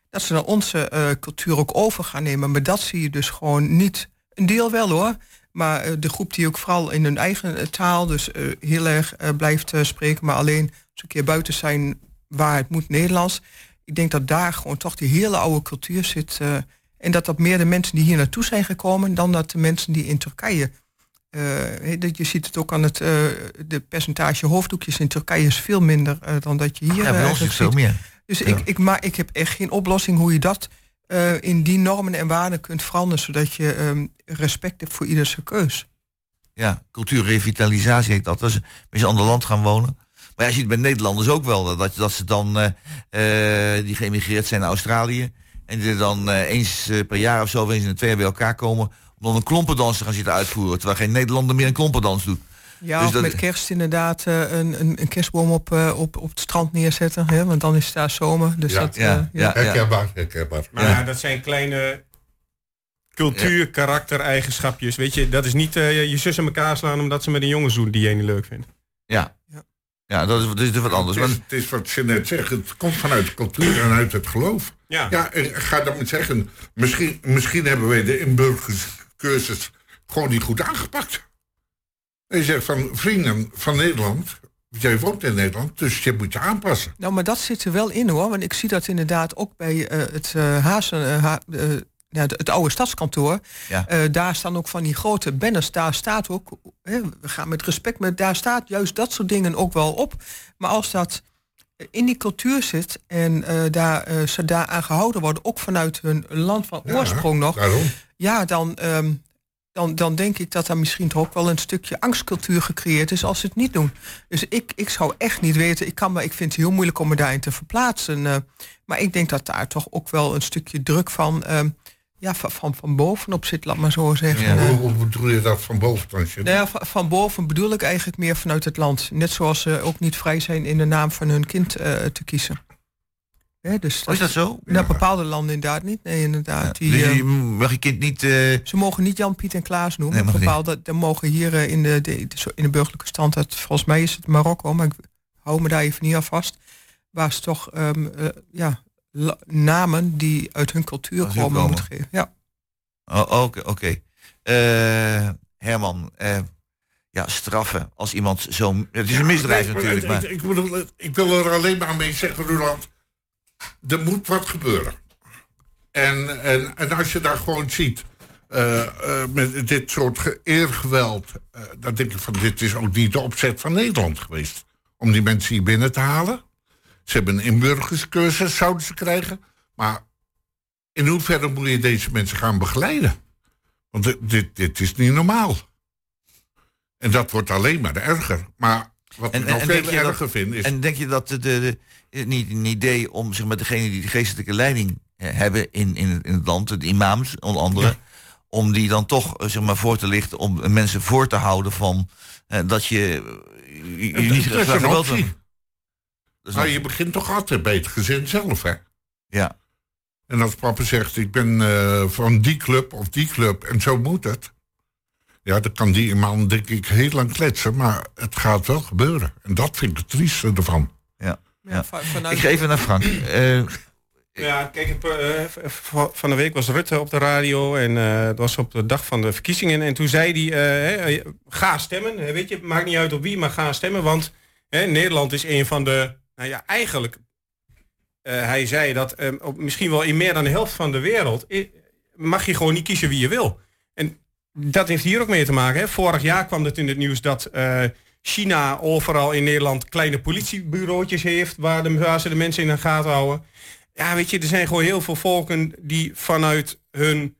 dat ze dan onze eh, cultuur ook over gaan nemen. Maar dat zie je dus gewoon niet. Een deel wel hoor. Maar eh, de groep die ook vooral in hun eigen taal dus heel erg blijft spreken, maar alleen als een keer buiten zijn waar het moet Nederlands. Ik denk dat daar gewoon toch die hele oude cultuur zit. en dat dat meer de mensen die hier naartoe zijn gekomen dan dat de mensen die in Turkije. Eh, dat je ziet het ook aan het eh, de percentage hoofddoekjes in Turkije is veel minder eh, dan dat je hier Ja, bij ons is het ziet. veel meer. Dus Ja. ik, ik, maar ik heb echt geen oplossing hoe je dat in die normen en waarden kunt veranderen, zodat je ehm, respect hebt voor ieders keus. Ja, cultuurrevitalisatie heet dat. Dat is een ander land gaan wonen. Maar je ziet bij Nederlanders ook wel dat, dat ze dan die geëmigreerd zijn naar Australië. En die dan eens per jaar of zo, of eens in de twee jaar bij elkaar komen. Om dan een klompendans te gaan zitten uitvoeren. Terwijl geen Nederlander meer een klompendans doet. Ja, Dus of dat- met kerst inderdaad eh, een, een, een kerstboom op, eh, op, op het strand neerzetten. Hè, want dan is het daar zomer. Dus Ja, dat, ja, eh, ja. Herkenbaar, herkenbaar. Maar Ja. dat zijn kleine cultuur, karakter, eigenschapjes. Weet je, dat is niet eh, je zus in elkaar slaan omdat ze met een jongen zoen die je niet leuk vindt. Ja. Ja. Ja, dat is, dat is wat anders. Het Maar, is, het is wat je net zegt, het komt vanuit de cultuur en uit het geloof. Ja. Ja, ga dat met zeggen, misschien, misschien hebben wij de inburgerscursus gewoon niet goed aangepakt. En je zegt van vrienden van Nederland, jij woont in Nederland, dus je moet je aanpassen. Nou, maar dat zit er wel in hoor. Want ik zie dat inderdaad ook bij eh, het eh, Hazen, eh, Ha- ja, het oude stadskantoor. Ja. Eh, daar staan ook van die grote banners. Daar staat ook, hè, we gaan met respect met, daar staat juist dat soort dingen ook wel op. Maar als dat in die cultuur zit en eh, daar, eh, ze daaraan gehouden worden, ook vanuit hun land van Ja, oorsprong nog, Daarom. Ja, dan, ehm, dan, dan denk ik dat er misschien toch ook wel een stukje angstcultuur gecreëerd is als ze het niet doen. Dus ik, ik zou echt niet weten, ik, kan me, ik vind het heel moeilijk om me daarin te verplaatsen. eh, maar ik denk dat daar toch ook wel een stukje druk van, ehm, ja, van, van, van bovenop zit, laat maar zo zeggen. Ja. Eh, Hoe, hoe bedoel je dat van boven dan? Nou ja, van, van boven bedoel ik eigenlijk meer vanuit het land. Net zoals ze ook niet vrij zijn in de naam van hun kind eh, te kiezen. Hè, dus oh, is dat zo? Nou, bepaalde landen inderdaad niet. Nee, inderdaad. Die, dus eh, je mag je kind niet... eh, Ze mogen niet Jan, Piet en Klaas noemen. Nee, bepaalde, dan mogen hier eh, in de, de, de- in de burgerlijke stand, dat, volgens mij is het Marokko, maar ik hou me daar even niet aan vast. Waar ze toch ehm, eh, ja, la- namen die uit hun cultuur komen komen. moeten geven. Ja. Oh, Oké, oké. Eh, Herman, eh, ja, straffen als iemand zo... Het is een misdrijf Nee, natuurlijk, ik, maar... ik, bedoel, ik wil er alleen maar mee zeggen, Roland. Er moet wat gebeuren. En, en, en als je daar gewoon ziet, eh, eh, met dit soort ge- eergeweld, eh, dan denk ik van dit is ook niet de opzet van Nederland geweest. Om die mensen hier binnen te halen. Ze hebben een inburgerscursus, zouden ze krijgen. Maar in hoeverre moet je deze mensen gaan begeleiden? Want dit, dit, dit is niet normaal. En dat wordt alleen maar erger. Maar wat ik nog veel denk je dat- erger vind is... En denk je dat de, de, de- niet een idee om zeg maar, degene die de geestelijke leiding eh, hebben in, in, het- in het land, de imams onder andere, om die dan toch eh, zeg maar, voor te lichten, om mensen voor te houden van eh, dat je, eh, je, je niet dat is een optie. een- je begint toch altijd bij het gezin zelf, hè? Ja. En als papa zegt, ik ben eh, van die club of die club en zo moet het. Ja, dan kan die man denk ik heel lang kletsen, maar het gaat wel gebeuren. En dat vind ik het trieste ervan. Ja. Ja, Ik geef even naar Frank. Eh, Ja, kijk, het, eh, v- van de week was Rutte op de radio en eh, het was op de dag van de verkiezingen. En toen zei hij, eh, hè, ga stemmen, hè, weet je, maakt niet uit op wie, maar ga stemmen. Want hè, Nederland is een van de, nou ja, eigenlijk, eh, hij zei dat eh, op, misschien wel in meer dan de helft van de wereld eh, mag je gewoon niet kiezen wie je wil. Dat heeft hier ook mee te maken. Hè. Vorig jaar kwam het in het nieuws dat eh, China overal in Nederland kleine politiebureautjes heeft waar, de, waar ze de mensen in de gaten houden. Ja, weet je, er zijn gewoon heel veel volken die vanuit hun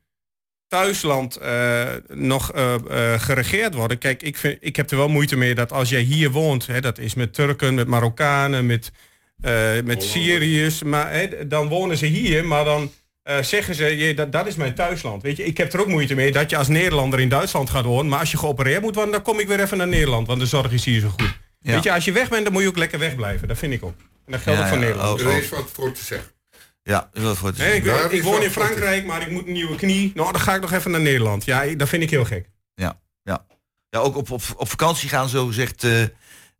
thuisland eh, nog eh, geregeerd worden. Kijk, ik, vind, ik heb er wel moeite mee dat als jij hier woont, hè, dat is met Turken, met Marokkanen, met, met Syriërs, maar hè, dan wonen ze hier, maar dan eh, zeggen ze, je, dat, dat is mijn thuisland. Weet je, ik heb er ook moeite mee dat je als Nederlander in Duitsland gaat wonen, maar als je geopereerd moet worden, dan kom ik weer even naar Nederland, want de zorg is hier zo goed. Ja. Weet je, als je weg bent, dan moet je ook lekker wegblijven. Dat vind ik ook. En dat geldt Ja, ook voor ja, Nederland. oh, Er is wat voor te zeggen. ja, is wel voor te Nee, ik, woon wat in Frankrijk, maar ik moet een nieuwe knie. Nou, dan ga ik nog even naar Nederland. Ja, dat vind ik heel gek. Ja, ja. ja ook op, op, op vakantie gaan, zo gezegd. eh,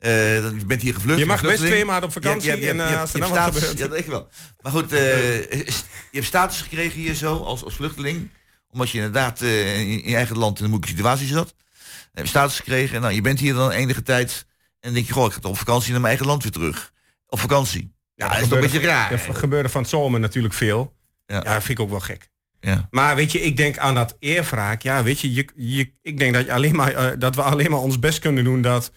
eh, je bent hier gevlucht. Je mag best twee maanden op vakantie Je je en, je eh, als er dan wat status- gebeurt. Ja, dat ik wel. Maar goed, eh, je hebt status gekregen hier zo, als, als vluchteling. Omdat je inderdaad in je eigen land in een moeilijke situatie zat. Je hebt status gekregen. En nou, je bent hier dan enige tijd. En dan denk je, goh, ik ga toch op vakantie naar mijn eigen land weer terug. Op vakantie. Ja, dat is toch een beetje raar. Er gebeurde van het zomer natuurlijk veel. Ja. Ja, dat vind ik ook wel gek. Ja. Maar weet je, ik denk aan dat eerwraak. Ja, weet je, je, je ik denk dat, je alleen maar, dat we alleen maar ons best kunnen doen. Dat,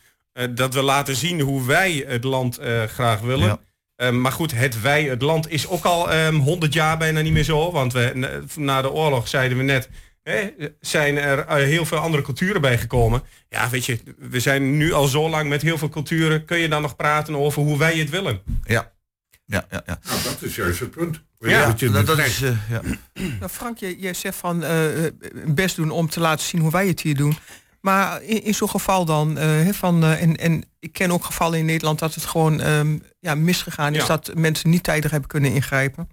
dat we laten zien hoe wij het land eh, graag willen. Ja. Eh, maar goed, het wij, het land is ook al ehm, 100 jaar bijna niet meer zo. Want we, na- na de oorlog zeiden we net, hè, zijn er eh, heel veel andere culturen bijgekomen. Ja, weet je, we zijn nu al zo lang met heel veel culturen. Kun je dan nog praten over hoe wij het willen? Ja. Ja, ja, ja. Nou, dat is juist het punt. Ja, dat, dat is, eh, ja. Nou, Frank, je, je zegt van eh, eh, best doen om te laten zien hoe wij het hier doen. Maar in, in zo'n geval dan, eh, van, eh, en, en ik ken ook gevallen in Nederland dat het gewoon ehm, ja, misgegaan is, Ja. dat mensen niet tijdig hebben kunnen ingrijpen.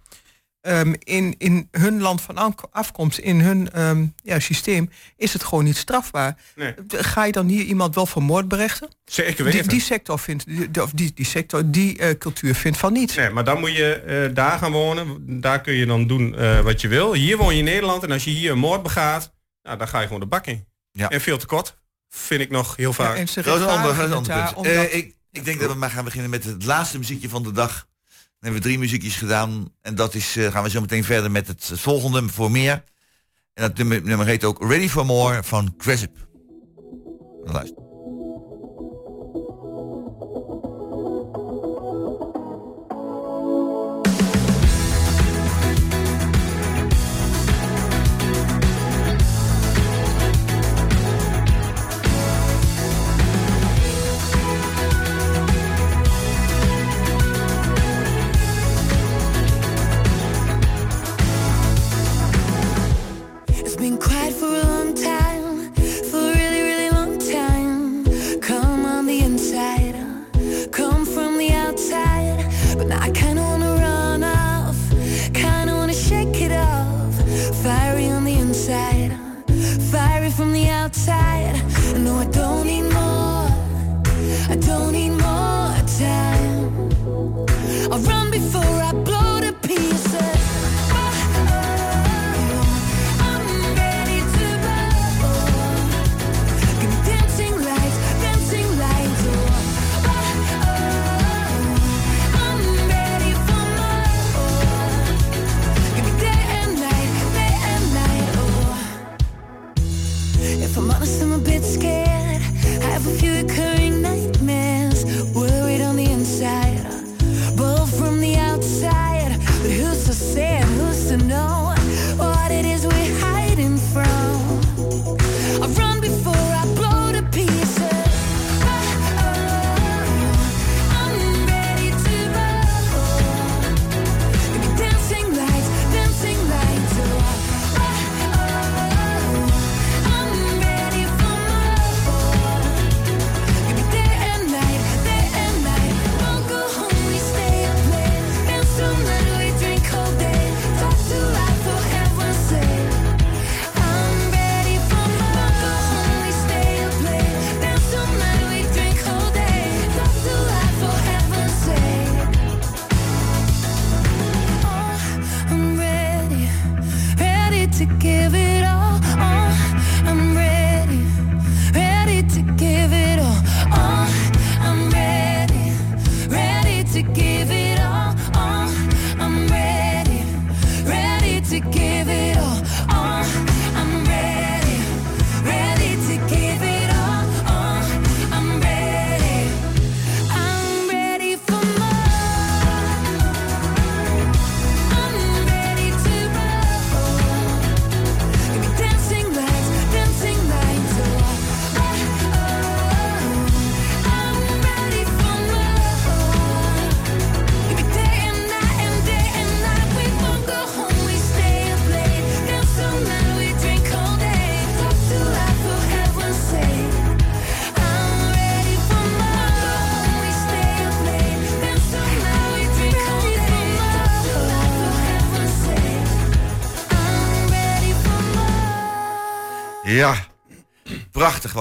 Ehm, in, in hun land van afkomst, in hun ehm, ja, systeem, is het gewoon niet strafbaar. Nee. Ga je dan hier iemand wel voor moord berechten? Zeker Die, weten. die sector vindt, die, of die, die sector, die eh, cultuur vindt van niet. Nee, maar dan moet je daar gaan wonen. Daar kun je dan doen wat je wil. Hier woon je in Nederland en als je hier een moord begaat, nou, dan ga je gewoon de bak in. Ja. En veel te kort, vind ik nog heel Ja, vaak. en ze Dat is een ander, dat is punt. Eh, ik, ik denk dat we maar gaan beginnen met het laatste muziekje van de dag. Dan hebben we drie muziekjes gedaan. En dat is, eh, gaan we zo meteen verder met het volgende voor meer. En dat nummer, nummer heet ook Ready for More van Cresip. Luister.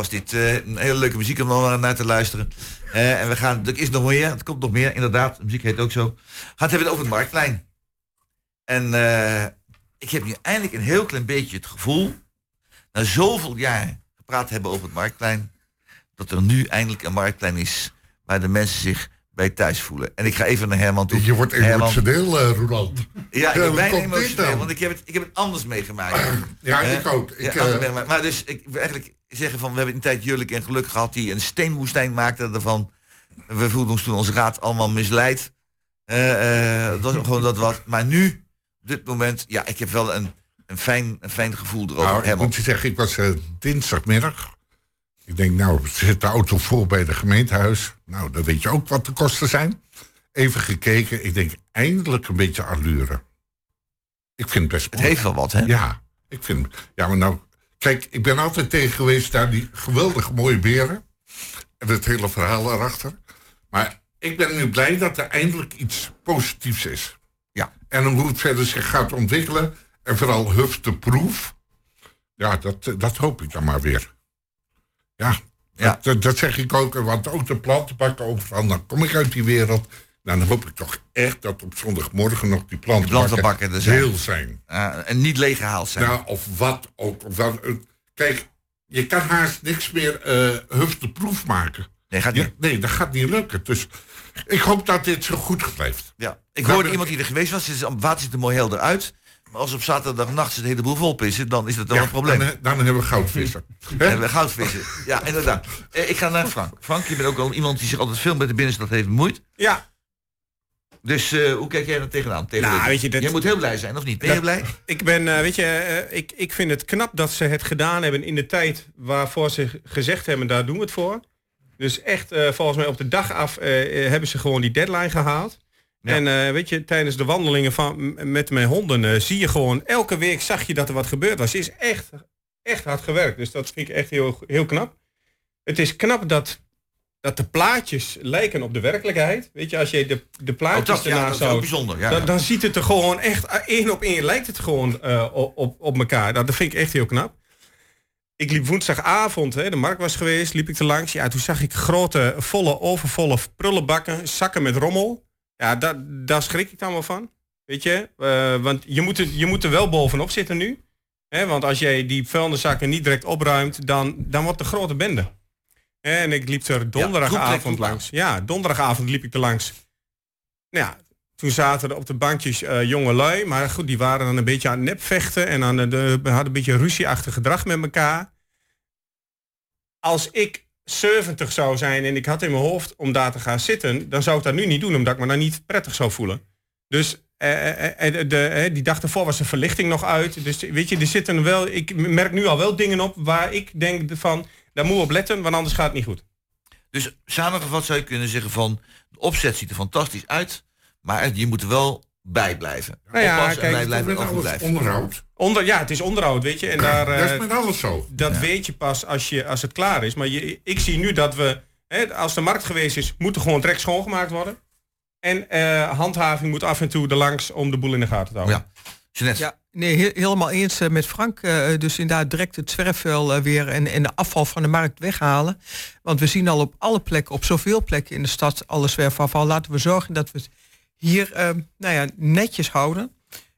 Was dit. Eh, een hele leuke muziek om dan naar te luisteren. Eh, en we gaan, er is nog meer, het komt nog meer, inderdaad. De muziek heet ook zo. Gaat hebben over het Marktplein. En eh, ik heb nu eindelijk een heel klein beetje het gevoel, na zoveel jaar gepraat hebben over het Marktplein, dat er nu eindelijk een Marktplein is waar de mensen zich bij thuis voelen. En ik ga even naar Herman toe. Je wordt emotioneel, eh Roland. Ja, ik ben bijna emotioneel, want ik heb, het, ik heb het anders meegemaakt. Ja, ik ook. Ik, Ja, eh, maar dus ik wil eigenlijk zeggen van, we hebben een tijd Jurlijk en Geluk gehad die een steenwoestijn maakte ervan. We voelden ons toen onze raad allemaal misleid. Eh, dat was gewoon dat wat. Maar nu, op dit moment, ja, ik heb wel een, een, fijn, een fijn gevoel erover. Nou, ik moet je zeggen, ik was dinsdagmiddag. Ik denk, nou, zit de auto vol bij de gemeentehuis. Nou, dan weet je ook wat de kosten zijn. Even gekeken, ik denk, eindelijk een beetje allure. Ik vind het best Het mooi. heeft wel wat, hè? Ja, ik vind... Ja, maar nou... Kijk, ik ben altijd tegen geweest naar die geweldig mooie beren. En het hele verhaal erachter. Maar ik ben nu blij dat er eindelijk iets positiefs is. Ja. En hoe het verder zich gaat ontwikkelen. En vooral hufteproef. Ja, dat, dat hoop ik dan maar weer. Ja, Ja. Dat, zeg ik ook. Want ook de plantenbakken overal. Dan kom ik uit die wereld. Dan hoop ik toch echt dat op zondagmorgen nog die plantenbakken, plantenbakken er zijn. heel zijn. En niet leeggehaald zijn. Nou, of wat ook. Of eh, kijk, je kan haast niks meer eh hufteproef maken. nee, gaat Ja, niet. nee, dat gaat niet lukken. Dus ik hoop dat dit zo goed blijft. Ja. Ik Nou, hoorde iemand die er geweest was. Het water ziet er mooi helder uit. Maar als op zaterdagnacht een heleboel volpissen, dan is dat wel Ja, een probleem. Dan, dan hebben we goudvissen. *laughs* We Hè? hebben goudvissen. Ja, inderdaad. Eh, ik ga naar Frank. Frank, je bent ook al iemand die zich altijd veel met de binnenstad heeft bemoeid. Ja, Dus eh, hoe kijk jij er tegenaan? Tegen Nou, weet je, dat- Jij moet heel blij zijn, of niet? Ben je blij? ik ben, eh, weet je, eh, ik, ik vind het knap dat ze het gedaan hebben in de tijd waarvoor ze gezegd hebben, daar doen we het voor. Dus echt, eh, volgens mij op de dag af eh, eh, hebben ze gewoon die deadline gehaald. Ja. En eh, weet je, tijdens de wandelingen van, met mijn honden eh, zie je gewoon, elke week zag je dat er wat gebeurd was. Het is echt, echt hard gewerkt. Dus dat vind ik echt heel, heel knap. Het is knap dat, dat de plaatjes lijken op de werkelijkheid. Weet je, als je de, de Oh, plaatjes dat, ja, ernaast dat zou bijzonder. Ja, dan, ziet het er gewoon echt eh, één op één lijkt het gewoon op, op, elkaar. Nou, dat vind ik echt heel knap. Ik liep woensdagavond, hè, de markt was geweest, liep ik er langs. Ja, toen zag ik grote, volle, overvolle prullenbakken, zakken met rommel. Ja, daar, daar schrik ik dan wel van. Weet je, Eh, want je moet, er, je moet er wel bovenop zitten nu. Hè, want als jij die vuilniszakken niet direct opruimt, dan, dan wordt een grote bende. En ik liep er donderdagavond langs. Ja, donderdagavond liep ik er langs. Nou ja, toen zaten er op de bankjes eh, jonge lui. Maar goed, die waren dan een beetje aan het nepvechten. En aan de, de, hadden een beetje ruzieachtig gedrag met elkaar. als ik 70 zou zijn en ik had in mijn hoofd om daar te gaan zitten, dan zou ik dat nu niet doen, omdat ik me dan niet prettig zou voelen. Dus eh, eh, eh, de, eh, die dag ervoor was de verlichting nog uit. Dus weet je, er zitten wel. Ik merk nu al wel dingen op waar ik denk van, daar moet op letten, want anders gaat het niet goed. Dus samengevat zou je kunnen zeggen van... de opzet ziet er fantastisch uit... maar je moet wel bij blijven. Nou ja, Oppassen kijk, blijven en alles onderhoud. Onder, ja, het is onderhoud, weet je. En daar, dat is eh, met alles zo. dat weet je pas als, je, als het klaar is. Maar je, ik zie nu dat we, hè, als de markt geweest is, moet er gewoon trek schoongemaakt worden. En eh, handhaving moet af en toe er langs om de boel in de gaten te houden. Ja. Jeanette, Ja, nee, he- helemaal eens eh, met Frank. dus inderdaad direct het zwerfvuil weer en, en de afval van de markt weghalen. Want we zien al op alle plekken, op zoveel plekken in de stad, alle zwerfafval. Laten we zorgen dat we het hier eh, nou ja, netjes houden.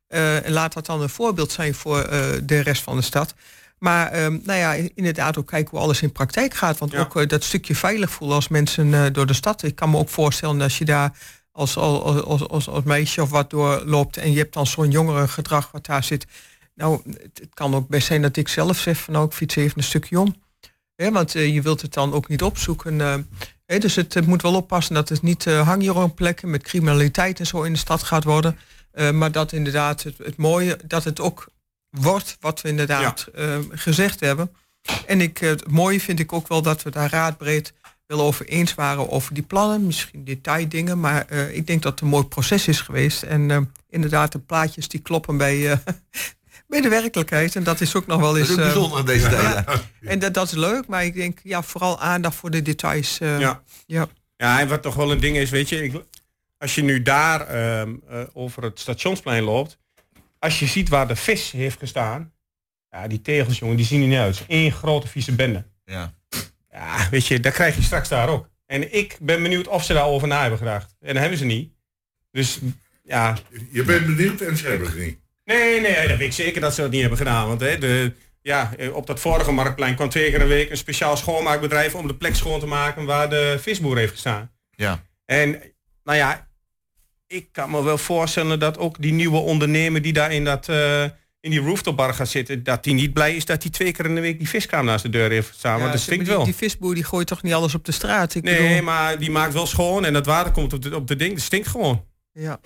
Eh, en laat dat dan een voorbeeld zijn voor eh, de rest van de stad. Maar ehm, nou ja, inderdaad ook kijken hoe alles in praktijk gaat. Want Ja. ook eh, dat stukje veilig voelen als mensen door de stad. Ik kan me ook voorstellen als je daar als, als, als, als, als meisje of wat doorloopt en je hebt dan zo'n jongere gedrag wat daar zit. Nou, het, het kan ook best zijn dat ik zelf zeg van nou, ik fiets even een stukje om. Hè, want je wilt het dan ook niet opzoeken. Eh, dus het, het moet wel oppassen dat het niet uh, hangjeroenplekken met criminaliteit en zo in de stad gaat worden. Eh, maar dat inderdaad het, het mooie, dat het ook wordt wat we inderdaad eh, gezegd hebben. En ik, eh, het mooie vind ik ook wel dat we daar raadbreed wel over eens waren over die plannen. Misschien detaildingen, maar eh, ik denk dat het een mooi proces is geweest. En eh, inderdaad, de plaatjes die kloppen bij, eh, bij de werkelijkheid. En dat is ook nog wel dat eens... is ook eh, bijzonder in deze tijd. ja. en dat, dat is leuk, maar ik denk ja, vooral aandacht voor de details. eh, Ja. ja. Ja, en wat toch wel een ding is, weet je, ik, als je nu daar ehm, eh, over het stationsplein loopt, als je ziet waar de vis heeft gestaan, ja, die tegels, jongen, die zien er niet uit. Eén grote vieze bende. Ja. Ja, weet je, dat krijg je straks daar ook. En ik ben benieuwd of ze daarover na hebben gedacht. En dat hebben ze niet. Dus ja, Je bent benieuwd en ze hebben het niet. Nee, nee, dat weet ik zeker dat ze dat niet hebben gedaan. Want hè, de, ja, eh, op dat vorige marktplein kwam twee keer een week een speciaal schoonmaakbedrijf om de plek schoon te maken waar de visboer heeft gestaan. Ja. En nou ja, ik kan me wel voorstellen dat ook die nieuwe ondernemer die daar in, dat, eh, in die rooftopbar gaat zitten, dat die niet blij is dat hij twee keer in de week die viskraam naast de deur heeft staan. want dat stinkt die, wel. die visboer die gooit toch niet alles op de straat? Ik nee, bedoel, maar die maakt wel schoon en dat water komt op de, op de ding. Dat stinkt gewoon. ja,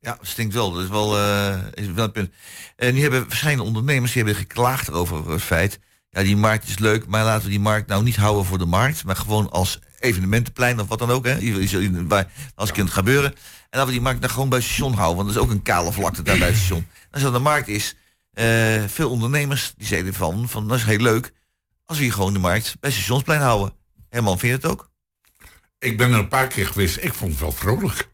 ja. Het stinkt wel. Dat is wel, eh, is wel een punt. En nu hebben verschillende ondernemers die hebben geklaagd over het feit. Ja, die markt is leuk, maar laten we die markt nou niet houden voor de markt, maar gewoon als evenementenplein of wat dan ook. Hè, waar als kunt gebeuren. En laten we die markt nou gewoon bij het station houden, want dat is ook een kale vlakte daar bij het station. Als dat de markt is, eh, veel ondernemers die zeiden van, van dat is heel leuk als we hier gewoon de markt bij het stationsplein houden. Herman, vind je het ook? Ik ben er een paar keer geweest. Ik vond het wel vrolijk.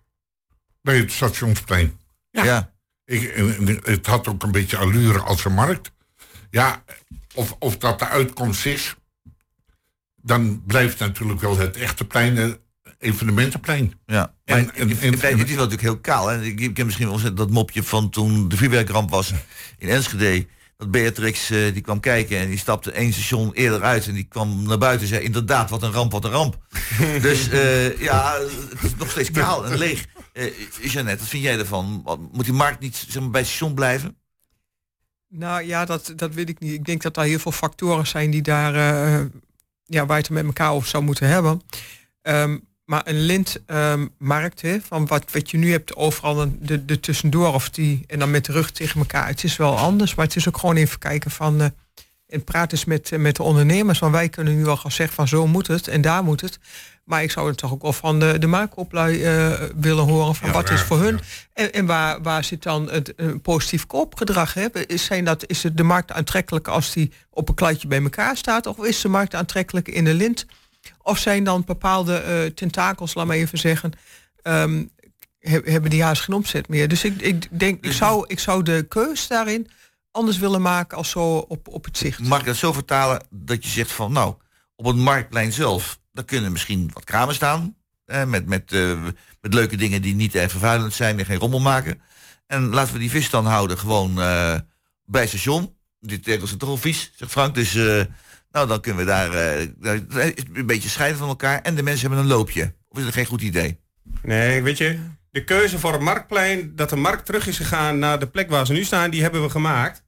Bij het stationsplein. Ja. Ik, en- en het had ook een beetje allure als een markt. Ja, of, of dat de uitkomst is, dan blijft natuurlijk wel het echte plein, eh, evenementenplein. Ja, En- maar en- en- het is wel natuurlijk heel kaal. Hè? Ik, ik heb misschien wel dat mopje van toen de vuurwerkramp was in Enschede. Dat Beatrix eh, die kwam kijken en die stapte één station eerder uit. En die kwam naar buiten en zei inderdaad, wat een ramp, wat een ramp. *laughs* dus eh, ja, het is nog steeds kaal en leeg. Eh Jeannette, wat vind jij ervan? Moet die markt niet zeg maar, bij het station blijven? Nou ja, dat, dat weet ik niet. Ik denk dat daar heel veel factoren zijn die daar, eh, ja, waar je het met elkaar over zou moeten hebben. Ehm, maar een lintmarkt, hè, van wat, wat je nu hebt overal de, de tussendoor of die, en dan met de rug tegen elkaar. Het is wel anders, maar het is ook gewoon even kijken van, eh, en praat eens met, eh, met de ondernemers, want wij kunnen nu wel gaan zeggen van zo moet het en daar moet het. Maar ik zou het toch ook wel van de, de marktoplui eh, willen horen van Ja, wat is voor hun. ja. En, en waar, waar zit dan het positief koopgedrag? Hè? Is, zijn dat, is het de markt aantrekkelijk als die op een kladje bij elkaar staat? Of is de markt aantrekkelijk in de lint? Of zijn dan bepaalde eh, tentakels, laat maar even zeggen, ehm, he- hebben die haast geen omzet meer? Dus ik, ik denk, ik zou, ik zou de keus daarin anders willen maken als zo op, op het zicht. Mag ik dat zo vertalen dat je zegt van nou, op het marktplein zelf, daar kunnen misschien wat kramen staan. Eh, met, met, eh, met leuke dingen die niet erg vervuilend zijn en geen rommel maken. En laten we die vis dan houden gewoon eh, bij station. Die tegels zijn toch al vies, zegt Frank. Dus eh, nou, dan kunnen we daar, eh, daar- een beetje scheiden van elkaar. En de mensen hebben een loopje. Of is dat geen goed idee? Nee, weet je, de keuze voor het marktplein, dat de markt terug is gegaan naar de plek waar ze nu staan, die hebben we gemaakt.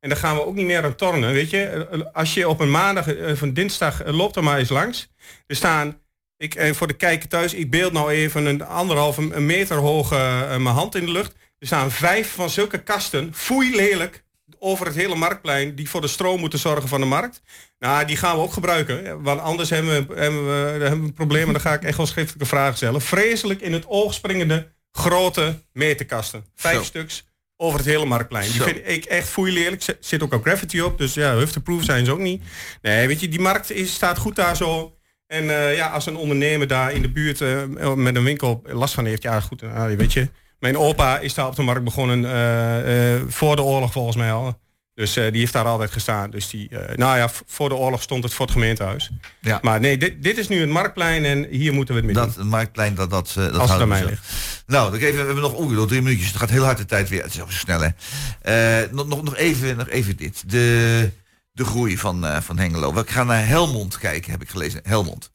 En dan gaan we ook niet meer aan tornen, weet je. Als je op een maandag eh, of een dinsdag eh, loopt er maar eens langs. Er staan, ik, voor de kijker thuis, ik beeld nou even een anderhalve meter hoge mijn hand in de lucht. Er staan vijf van zulke kasten, foei lelijk, over het hele marktplein, die voor de stroom moeten zorgen van de markt. Nou, die gaan we ook gebruiken. Want anders hebben we, hebben we, dan hebben we een probleem. En dan ga ik echt wel schriftelijke vragen stellen. Vreselijk in het oog springende grote meterkasten. Vijf Zo. stuks over het hele marktplein. Die vind ik echt foei lelijk. Zit- Zit ook al graffiti op. Dus ja, hufteproof zijn ze ook niet. Nee, weet je, die markt is, staat goed daar zo. En eh, ja, als een ondernemer daar in de buurt eh, met een winkel last van heeft, ja goed, uh, weet je. Mijn opa is daar op de markt begonnen eh, eh, voor de oorlog volgens mij al. Dus eh, die heeft daar altijd gestaan. Dus die, nou ja, voor de oorlog stond het voor het gemeentehuis. Ja. Maar nee, dit, dit is nu het marktplein en hier moeten we het mee doen. Dat Marktplein, dat, dat, dat Als het aan mij ligt. Nou, dan even, we hebben nog ongeveer drie minuutjes. Het gaat heel hard de tijd weer. Het is ook zo snel, hè. Nog, nog, nog, even, nog even dit. De, de groei van, van Hengelo. We gaan naar Helmond kijken, heb ik gelezen. Helmond.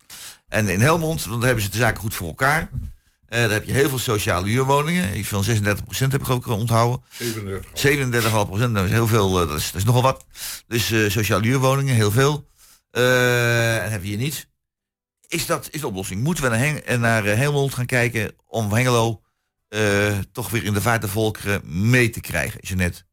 En in Helmond, dan hebben ze de zaken goed voor elkaar. Eh, daar heb je heel veel sociale huurwoningen. Iets van 36% heb ik ook onthouden. 37. 37,5 procent, dat is heel veel, eh, dat is, dat is nogal wat. Dus eh sociale huurwoningen, heel veel. Eh, en heb je hier niet. Is dat is de oplossing? Moeten we naar, Heng, eh, naar eh, Helmond gaan kijken om Hengelo eh, toch weer in de vaart volkeren mee te krijgen, Jeanette?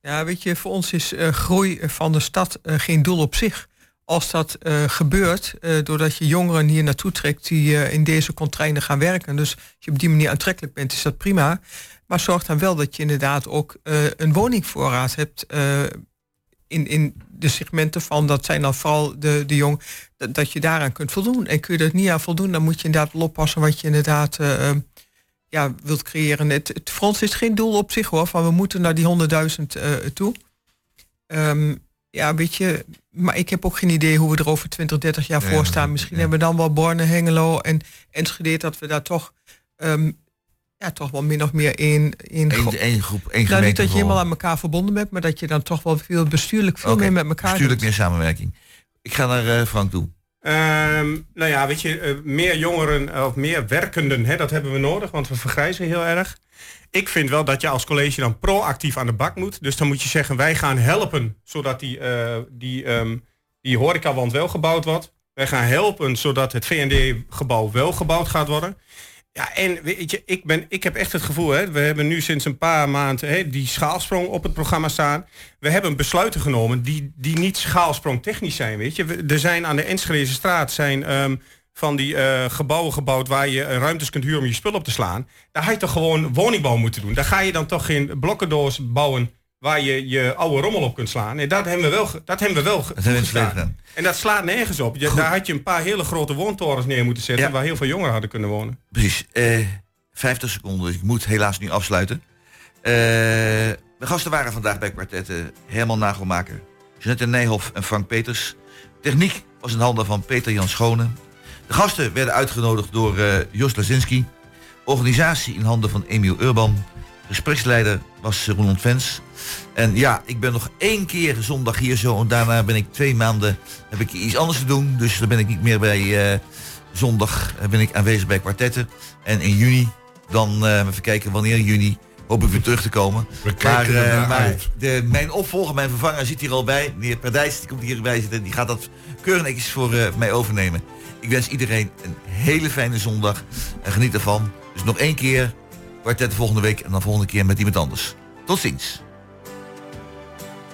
Ja, weet je, voor ons is eh, groei van de stad eh, geen doel op zich. Als dat eh, gebeurt, eh, doordat je jongeren hier naartoe trekt die eh, in deze contrainen gaan werken. Dus als je op die manier aantrekkelijk bent, is dat prima. Maar zorg dan wel dat je inderdaad ook een woningvoorraad hebt. in, in de segmenten van, dat zijn dan vooral de, de jong, dat, dat je daaraan kunt voldoen. En kun je er niet aan voldoen, dan moet je inderdaad wel oppassen wat je inderdaad ja, wilt creëren. Het, het voor ons is geen doel op zich hoor, van we moeten naar die 100.000 eh, toe. Ehm, ja, weet je, maar ik heb ook geen idee hoe we er over 20, 30 jaar Ja, voor staan. Misschien hebben we dan wel Borne, Hengelo en Enschede, dat we daar toch, ehm, ja, toch wel min of meer in, in Eén één groep, één nou, niet dat je helemaal aan elkaar verbonden bent, maar dat je dan toch wel veel bestuurlijk veel meer met elkaar Bestuurlijk doet. meer samenwerking. Ik ga naar eh, Frank toe. Ehm, nou ja, weet je, eh, meer jongeren eh, of meer werkenden, hè, dat hebben we nodig, want we vergrijzen heel erg. Ik vind wel dat je als college dan proactief aan de bak moet. Dus dan moet je zeggen, wij gaan helpen zodat die, eh die, ehm die horecawand wel gebouwd wordt. Wij gaan helpen zodat het VND-gebouw wel gebouwd gaat worden. Ja, en weet je, ik, ben, ik heb echt het gevoel, hè, we hebben nu sinds een paar maanden hè, die schaalsprong op het programma staan. We hebben besluiten genomen die, die niet schaalsprong technisch zijn, weet je. We- Er zijn aan de Enschedeze straat zijn ehm, van die eh, gebouwen gebouwd waar je eh, ruimtes kunt huren om je spul op te slaan. Daar had je toch gewoon woningbouw moeten doen. Daar ga je dan toch geen blokkendoos bouwen waar je je oude rommel op kunt slaan. Nee, dat hebben we wel, dat hebben we wel Dat hebben we gedaan. En dat slaat nergens op. Je, daar had je een paar hele grote woontorens neer moeten zetten Ja. waar heel veel jongeren hadden kunnen wonen. Precies. Eh 50 seconden, dus ik moet helaas nu afsluiten. Eh, de gasten waren vandaag bij kwartetten Herman Nagelmaker, Jeanette Nijhoff en Frank Peters. Techniek was in handen van Peter Jan Schone. De gasten werden uitgenodigd door eh Jos Lazinski. Organisatie in handen van Emiel Urban. Gespreksleider was eh, Roland Vens. En ja, ik ben nog één keer zondag hier zo. En daarna ben ik twee maanden, heb ik iets anders te doen. Dus dan ben ik niet meer bij... eh, zondag eh, ben ik aanwezig bij kwartetten. En in juni, dan eh, even kijken wanneer in juni, hoop ik weer terug te komen. We maar de, mijn opvolger, mijn vervanger zit hier al bij. Meneer Perdijs, die komt hierbij zitten. Die gaat dat keurig netjes voor mij overnemen. Ik wens iedereen een hele fijne zondag. En geniet ervan. Dus nog één keer kwartet volgende week. En dan volgende keer met iemand anders. Tot ziens.